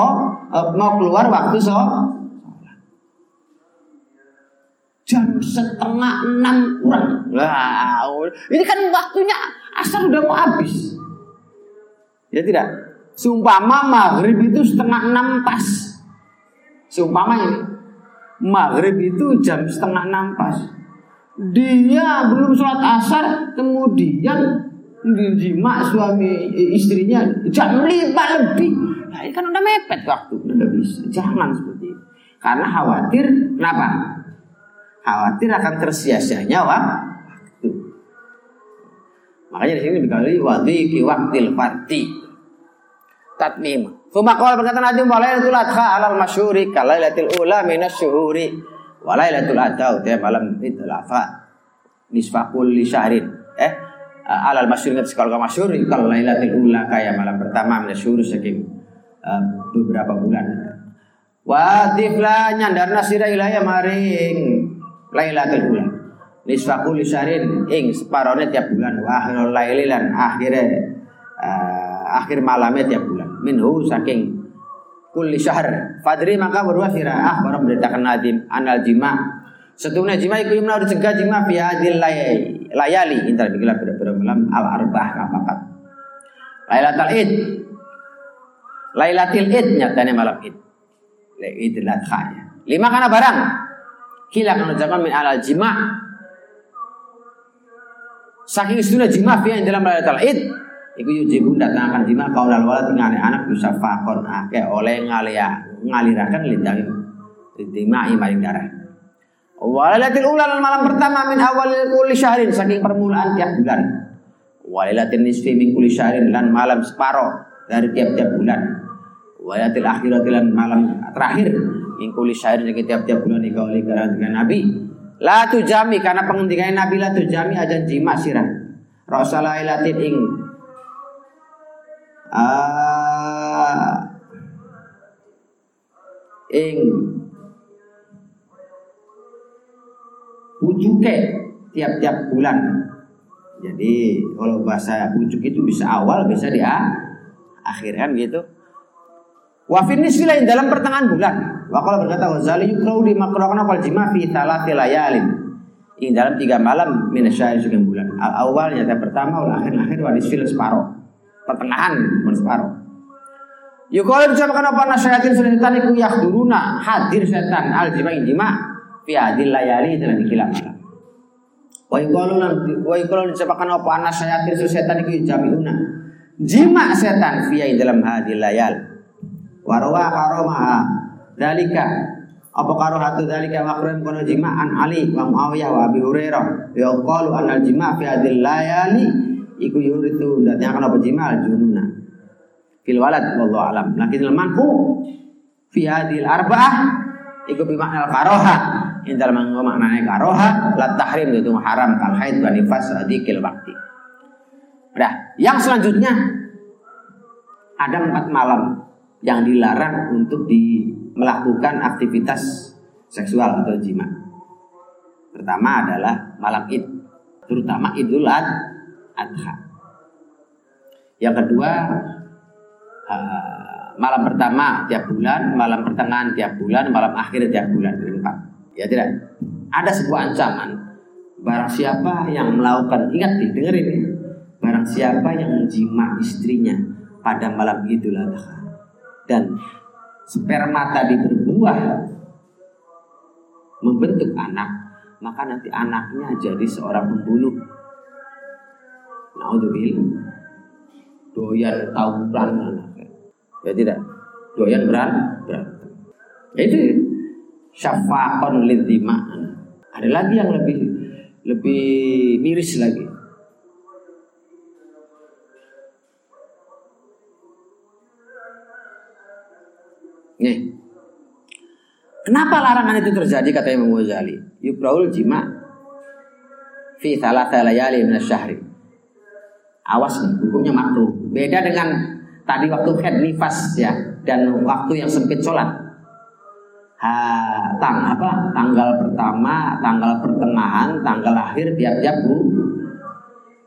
uh, mau keluar waktu so, jam setengah enam kurang. Lah, ini kan waktunya asal udah mau habis. Ya tidak. Sumpama maghrib itu setengah enam pas. Sumpama ini maghrib itu jam setengah enam pas. Dia belum sholat asar kemudian dijima suami istrinya jam lima lebih. Nah, ini kan udah mepet waktu udah bisa. Jangan seperti itu. Karena khawatir kenapa? Khawatir akan tersia-sianya waktu. Makanya di sini dikali wadiki waktil farti. Tatmim Fuma kawal berkata Nabi Walailatul Adha alal masyuri Kalailatul ula minas syuhuri Walailatul Adha Utia malam itu lafa Nisfakul li Eh alal masyuri Ngerti kalau masyuri Kalailatul ula kaya malam pertama Minas syuhuri saking uh, beberapa bulan. Watiflah nyandar nasira ilaya maring Lailatul ula Nisfakul li Ing separohnya tiap bulan. Wa laililan akhirnya uh, Akhir malamnya tiap bulan minhu saking kulli syahr. Fadri maka berwa ah baru beritakan nadim anal jima. Setungnya jima iku yumna dicegah jima fi hadil layali. Intar bikila pada malam al arbah kapapat Lailatul Id. Lailatul Id nyatanya malam Id. Idul Adha ya. Lima karena barang. Kila menunjukkan min alal jima. Saking sudah jima fi dalam Lailatul Id Iku yujibu datangkan jima kaulal walad ngale anak bisa fakon ake oleh ngalia ngalirakan lidang lidimai maring darah. Walilatil ulan malam pertama min awal kulli syahrin saking permulaan tiap bulan. Walilatil nisfi min kulli syahrin lan malam separoh dari tiap-tiap bulan. Walilatil akhirati lan malam terakhir min kulli syahrin saking tiap-tiap bulan oleh dengan Nabi. La jami karena penghentikan Nabi la jami aja jima sirah. Rasulailatin ing uh, ing ujuke tiap-tiap bulan. Jadi kalau bahasa ujuk itu bisa awal bisa di akhir kan gitu. Wafin nisfilain dalam pertengahan bulan. Wakala berkata Ghazali yukrau di makrokan wal jima fi thalathi layalin. Ini dalam tiga malam minasyair sekian bulan. Al awal nyata pertama, wal akhir akhir wal nisfil separuh pertengahan mun separuh. Yuqalu diucapkan apa nasyayatin setan iku yahduruna hadir setan al jima jima fi hadil layali dalam ikilah malam. Wa yuqalu wa yuqalu diucapkan apa nasyayatin setan iku jamiuna jima setan fi dalam hadil layal. Warwa karoma dalika apa karo hatu dalika makrum kono jima an Ali wa Muawiyah wa Abi Hurairah an al jima fi hadil layali iku yuritu datang akan apa jimal jununa fil walad wallahu alam. Lakin al manhu fi hadhil arba'ah iku bi makna karoha in dalam maknanya karoha la tahrim itu haram. Kal haid wa nifas adikil waktu Nah, yang selanjutnya ada empat malam yang dilarang untuk di melakukan aktivitas seksual atau jima. Pertama adalah malam id, terutama idul adha adha. Yang kedua uh, malam pertama tiap bulan, malam pertengahan tiap bulan, malam akhir tiap bulan empat. Ya tidak. Ada sebuah ancaman barang siapa yang melakukan ingat nih dengerin ini barang siapa yang menjima istrinya pada malam Idul Adha dan sperma tadi berbuah membentuk anak maka nanti anaknya jadi seorang pembunuh Naudzubillah. Doyan tawuran anaknya. Ya tidak. Doyan beran berantem. Ya itu syafaqon lidima. Ada lagi yang lebih lebih miris lagi. Nih. Kenapa larangan itu terjadi kata Imam Ghazali? Yukraul jima fi salah layali min syahri awas nih hukumnya makruh Beda dengan tadi waktu head nifas ya dan waktu yang sempit sholat. Ha, tang apa? Tanggal pertama, tanggal pertengahan, tanggal akhir tiap-tiap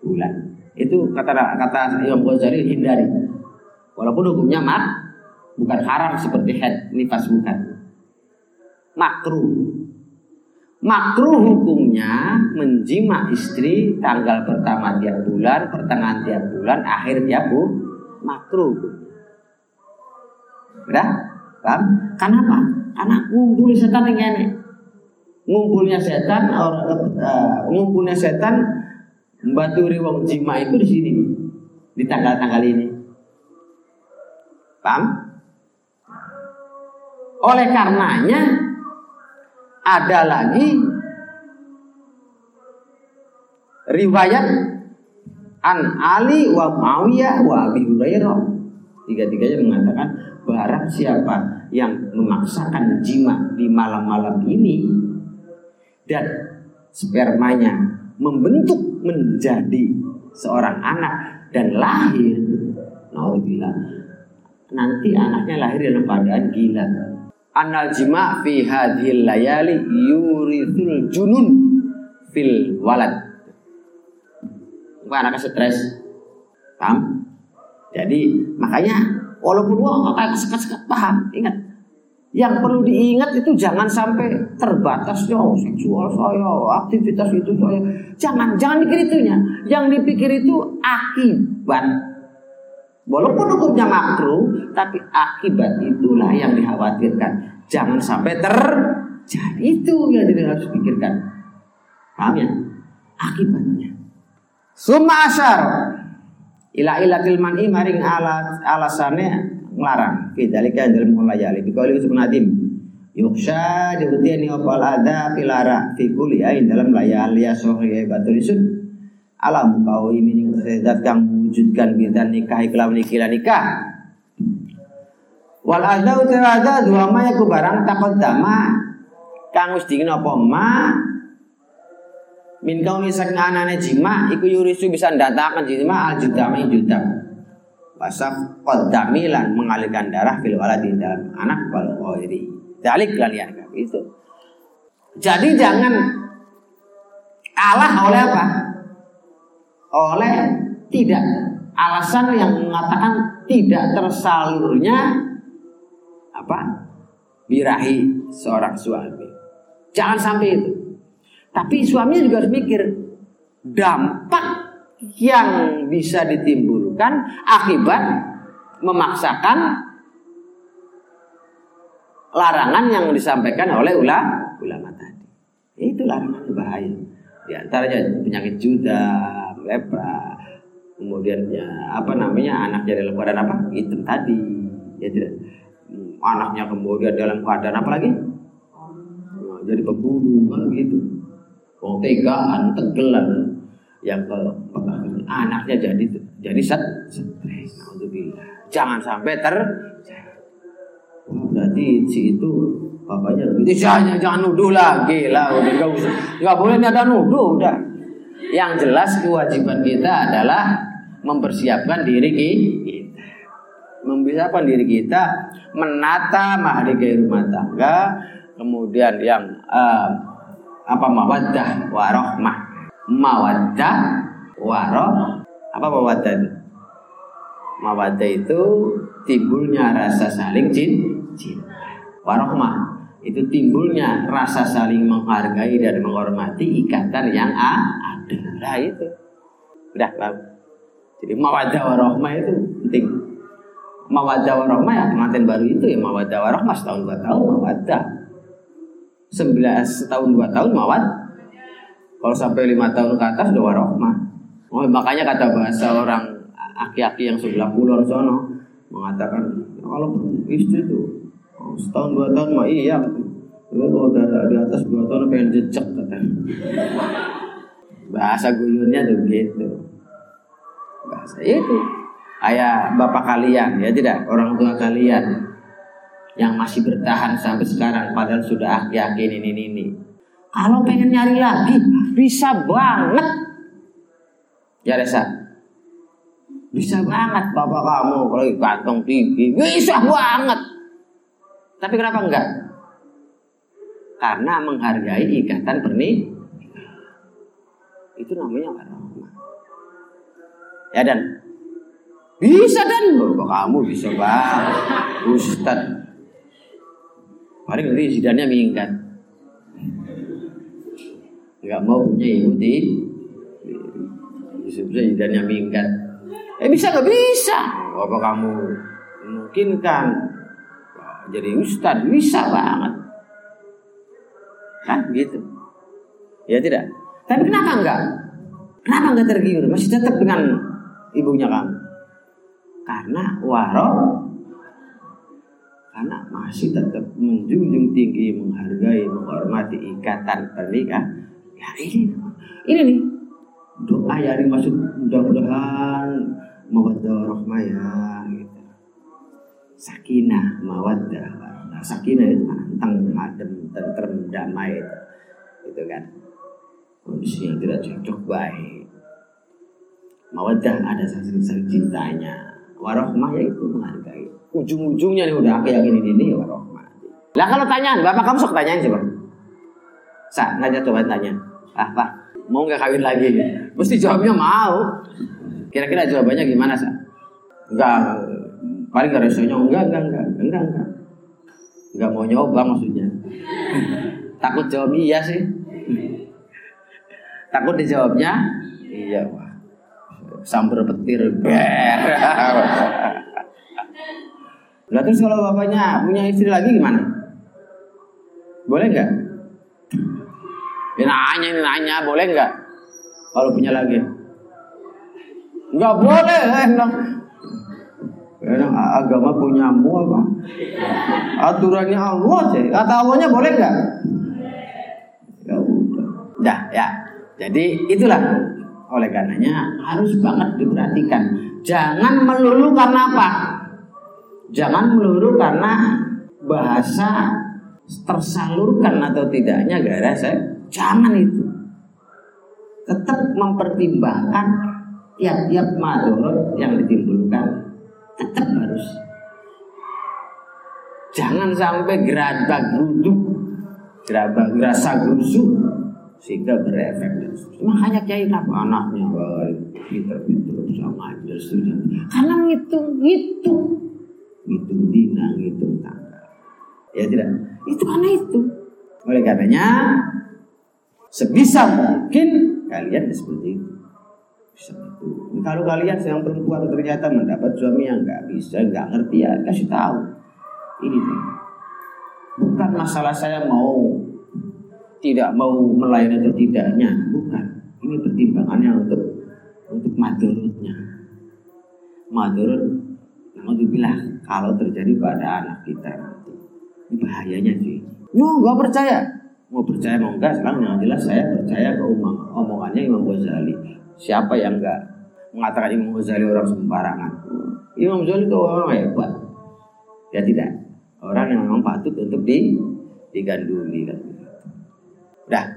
bulan. Itu kata kata Imam Ghazali hindari. Walaupun hukumnya mak bukan haram seperti head nifas bukan. Makruh. Makruh hukumnya menjima istri tanggal pertama tiap bulan, pertengahan tiap bulan, akhir tiap bulan. Makruh. Udah? Paham? Kenapa? Karena ngumpul setan yang ini. Ngumpulnya setan, orang uh, ngumpulnya setan membaturi wong jima itu di sini di tanggal-tanggal ini. Paham? Oleh karenanya ada lagi riwayat an Ali wa Muawiyah wa Abi Hurairah. Tiga-tiganya mengatakan barang siapa yang memaksakan jima di malam-malam ini dan spermanya membentuk menjadi seorang anak dan lahir, naudzubillah, nanti anaknya lahir dalam keadaan gila anal jima fi hadhil layali yurithul junun fil walad. Bukan anak stres. Paham? Jadi makanya walaupun wah kayak sekat-sekat paham, ingat yang perlu diingat itu jangan sampai terbatasnya oh, seksual saya, aktivitas itu saya. Jangan, jangan pikir itunya. Yang dipikir itu akibat Walaupun hukumnya makruh, tapi akibat itulah yang dikhawatirkan. Jangan sampai terjadi itu yang harus pikirkan. Paham ya? Akibatnya. Summa asyar ila ilatil man'i maring alat alasannya ngelarang. Fidzalika dalam mulayali. Bikauli usbun nadim. Yuksha dibutiani opal ada pilara fi kulli ain dalam layali ya sohri baturisun alam kau ini zat kang wujudkan kita nikah iklan nikah nikah wal adza utada dua ma ku barang takut dama. Kang wis dingin apa? Ma. Min kau misak anane jima iku yurisu bisa ndatakan jima al judama judam. Wasaf qadamilan mengalirkan darah fil waladi dalam anak wal ghairi. Dalik kalian itu jadi jangan kalah oleh apa? Oleh tidak. Alasan yang mengatakan tidak tersalurnya apa birahi seorang suami. Jangan sampai itu. Tapi suaminya juga harus mikir dampak yang bisa ditimbulkan akibat memaksakan larangan yang disampaikan oleh ulama ulama tadi. Itu larangan bahaya. Di antaranya penyakit juda, lepra, kemudian ya apa namanya anaknya dalam keadaan apa hitam tadi ya tidak anaknya kemudian dalam keadaan apa lagi? Nah, jadi pembunuh kan gitu. Wong tegaan tegelan. Yang ke anaknya jadi jadi set stres. Jangan sampai ter berarti si itu bapaknya jangan jangan nuduh lagi lah. Udah nggak usah. Nggak boleh ada nuduh udah. Yang jelas kewajiban kita adalah mempersiapkan diri kita. Mempersiapkan diri kita menata mahligai rumah tangga, kemudian yang uh, apa mawaddah warohmah. Mawaddah waroh apa mawaddah itu? Mawaddah itu timbulnya rasa saling cinta. Warohmah itu timbulnya rasa saling menghargai dan menghormati ikatan yang ada. Nah itu. Udah, bang. Jadi mawadah warohmah itu penting. Mawadah warohmah ya pengantin baru itu ya mawadah warohmah setahun dua tahun mawadah. Sembilan setahun dua tahun mawad. Kalau sampai lima tahun ke atas udah warohmah. Oh, makanya kata bahasa orang aki-aki yang sebelah pulau sono mengatakan kalau istri itu oh, setahun dua tahun mah iya itu kalau udah di atas dua tahun pengen jejak katanya bahasa guyurnya tuh gitu bahasa itu ayah bapak kalian ya tidak orang tua kalian yang masih bertahan sampai sekarang padahal sudah yakin ini ini ini kalau pengen nyari lagi bisa banget ya Resa Bisa banget bapak kamu kalau kantong tinggi. Bisa banget. Tapi kenapa enggak? Karena menghargai ikatan pernikahan. Itu namanya warahmah. Ya dan bisa dan bapak kamu bisa banget. (laughs) Ustad. Paling nanti sidannya minggat. Enggak mau punya ibu di bisa-bisa sidannya minggat. Eh bisa nggak bisa? Bapak kamu mungkin kan jadi ustad bisa banget. Kan gitu. Ya tidak. Tapi kenapa enggak? Kenapa enggak tergiur? Masih tetap dengan ibunya kamu. Karena waro karena masih tetap menjunjung tinggi, menghargai, menghormati ikatan pernikahan. Ya ini, ini nih doa yang dimaksud mudah-mudahan mawaddah rahmah ya gitu. Sakinah, mawaddah. Nah, sakinah itu anteng, adem, tentrem, damai itu. Gitu kan. Kondisi yang tidak cocok baik. Mawaddah ada saling cintanya. Warohmah ya itu menghargai. Ujung-ujungnya nih udah kayak gini ini ya warohmah. Lah kalau tanyaan, bapak kamu sok tanyain coba. Sa, ngajak coba tanya. Ah, pak, mau nggak kawin lagi? Mesti jawabnya mau. Kira-kira jawabannya gimana, Sa? Enggak, paling gak resikonya enggak, enggak, enggak, enggak, enggak. Enggak mau nyoba maksudnya. Takut jawab iya sih. Takut dijawabnya iya, wah. Sambar petir ber. Terus kalau bapaknya punya istri lagi gimana? Boleh nggak? Ini nanya, nanya, boleh nggak? Kalau punya lagi? Nggak boleh, enak. Enak agama punyamu apa? Aturannya Allah sih. Kata Allahnya boleh nggak? Ya udah. Dah, ya. Jadi itulah oleh karenanya harus banget diperhatikan. Jangan melulu karena apa? Jangan melulu karena bahasa tersalurkan atau tidaknya gara saya. Jangan itu. Tetap mempertimbangkan tiap-tiap madorot yang ditimbulkan. Tetap harus. Jangan sampai gerabak geruduk, gerabak gerasa gerusuk sehingga berefek. Makanya kiai apa anaknya. Pinter-pinter sama aja sudah. Karena ngitung ngitung. Ngitung dina ngitung tanggal ya tidak? Itu karena itu. Oleh karenanya sebisa mungkin kalian seperti itu. Bisa itu kalau kalian yang perempuan ternyata mendapat suami yang nggak bisa nggak ngerti ya kasih tahu. Ini. Bukan masalah saya mau tidak mau melayani atau tidaknya. Bukan. Ini pertimbangannya untuk untuk madurutnya. Madurut namun kalau terjadi pada anak kita nanti. Ini bahayanya sih. No gak percaya. Mau percaya mau enggak sekarang yang jelas saya percaya ke umum, omongannya Imam Ghazali. Siapa yang enggak mengatakan Imam Ghazali orang sembarangan? Imam Ghazali itu orang hebat. Ya tidak. Orang yang memang patut untuk di diganduli kan Udah.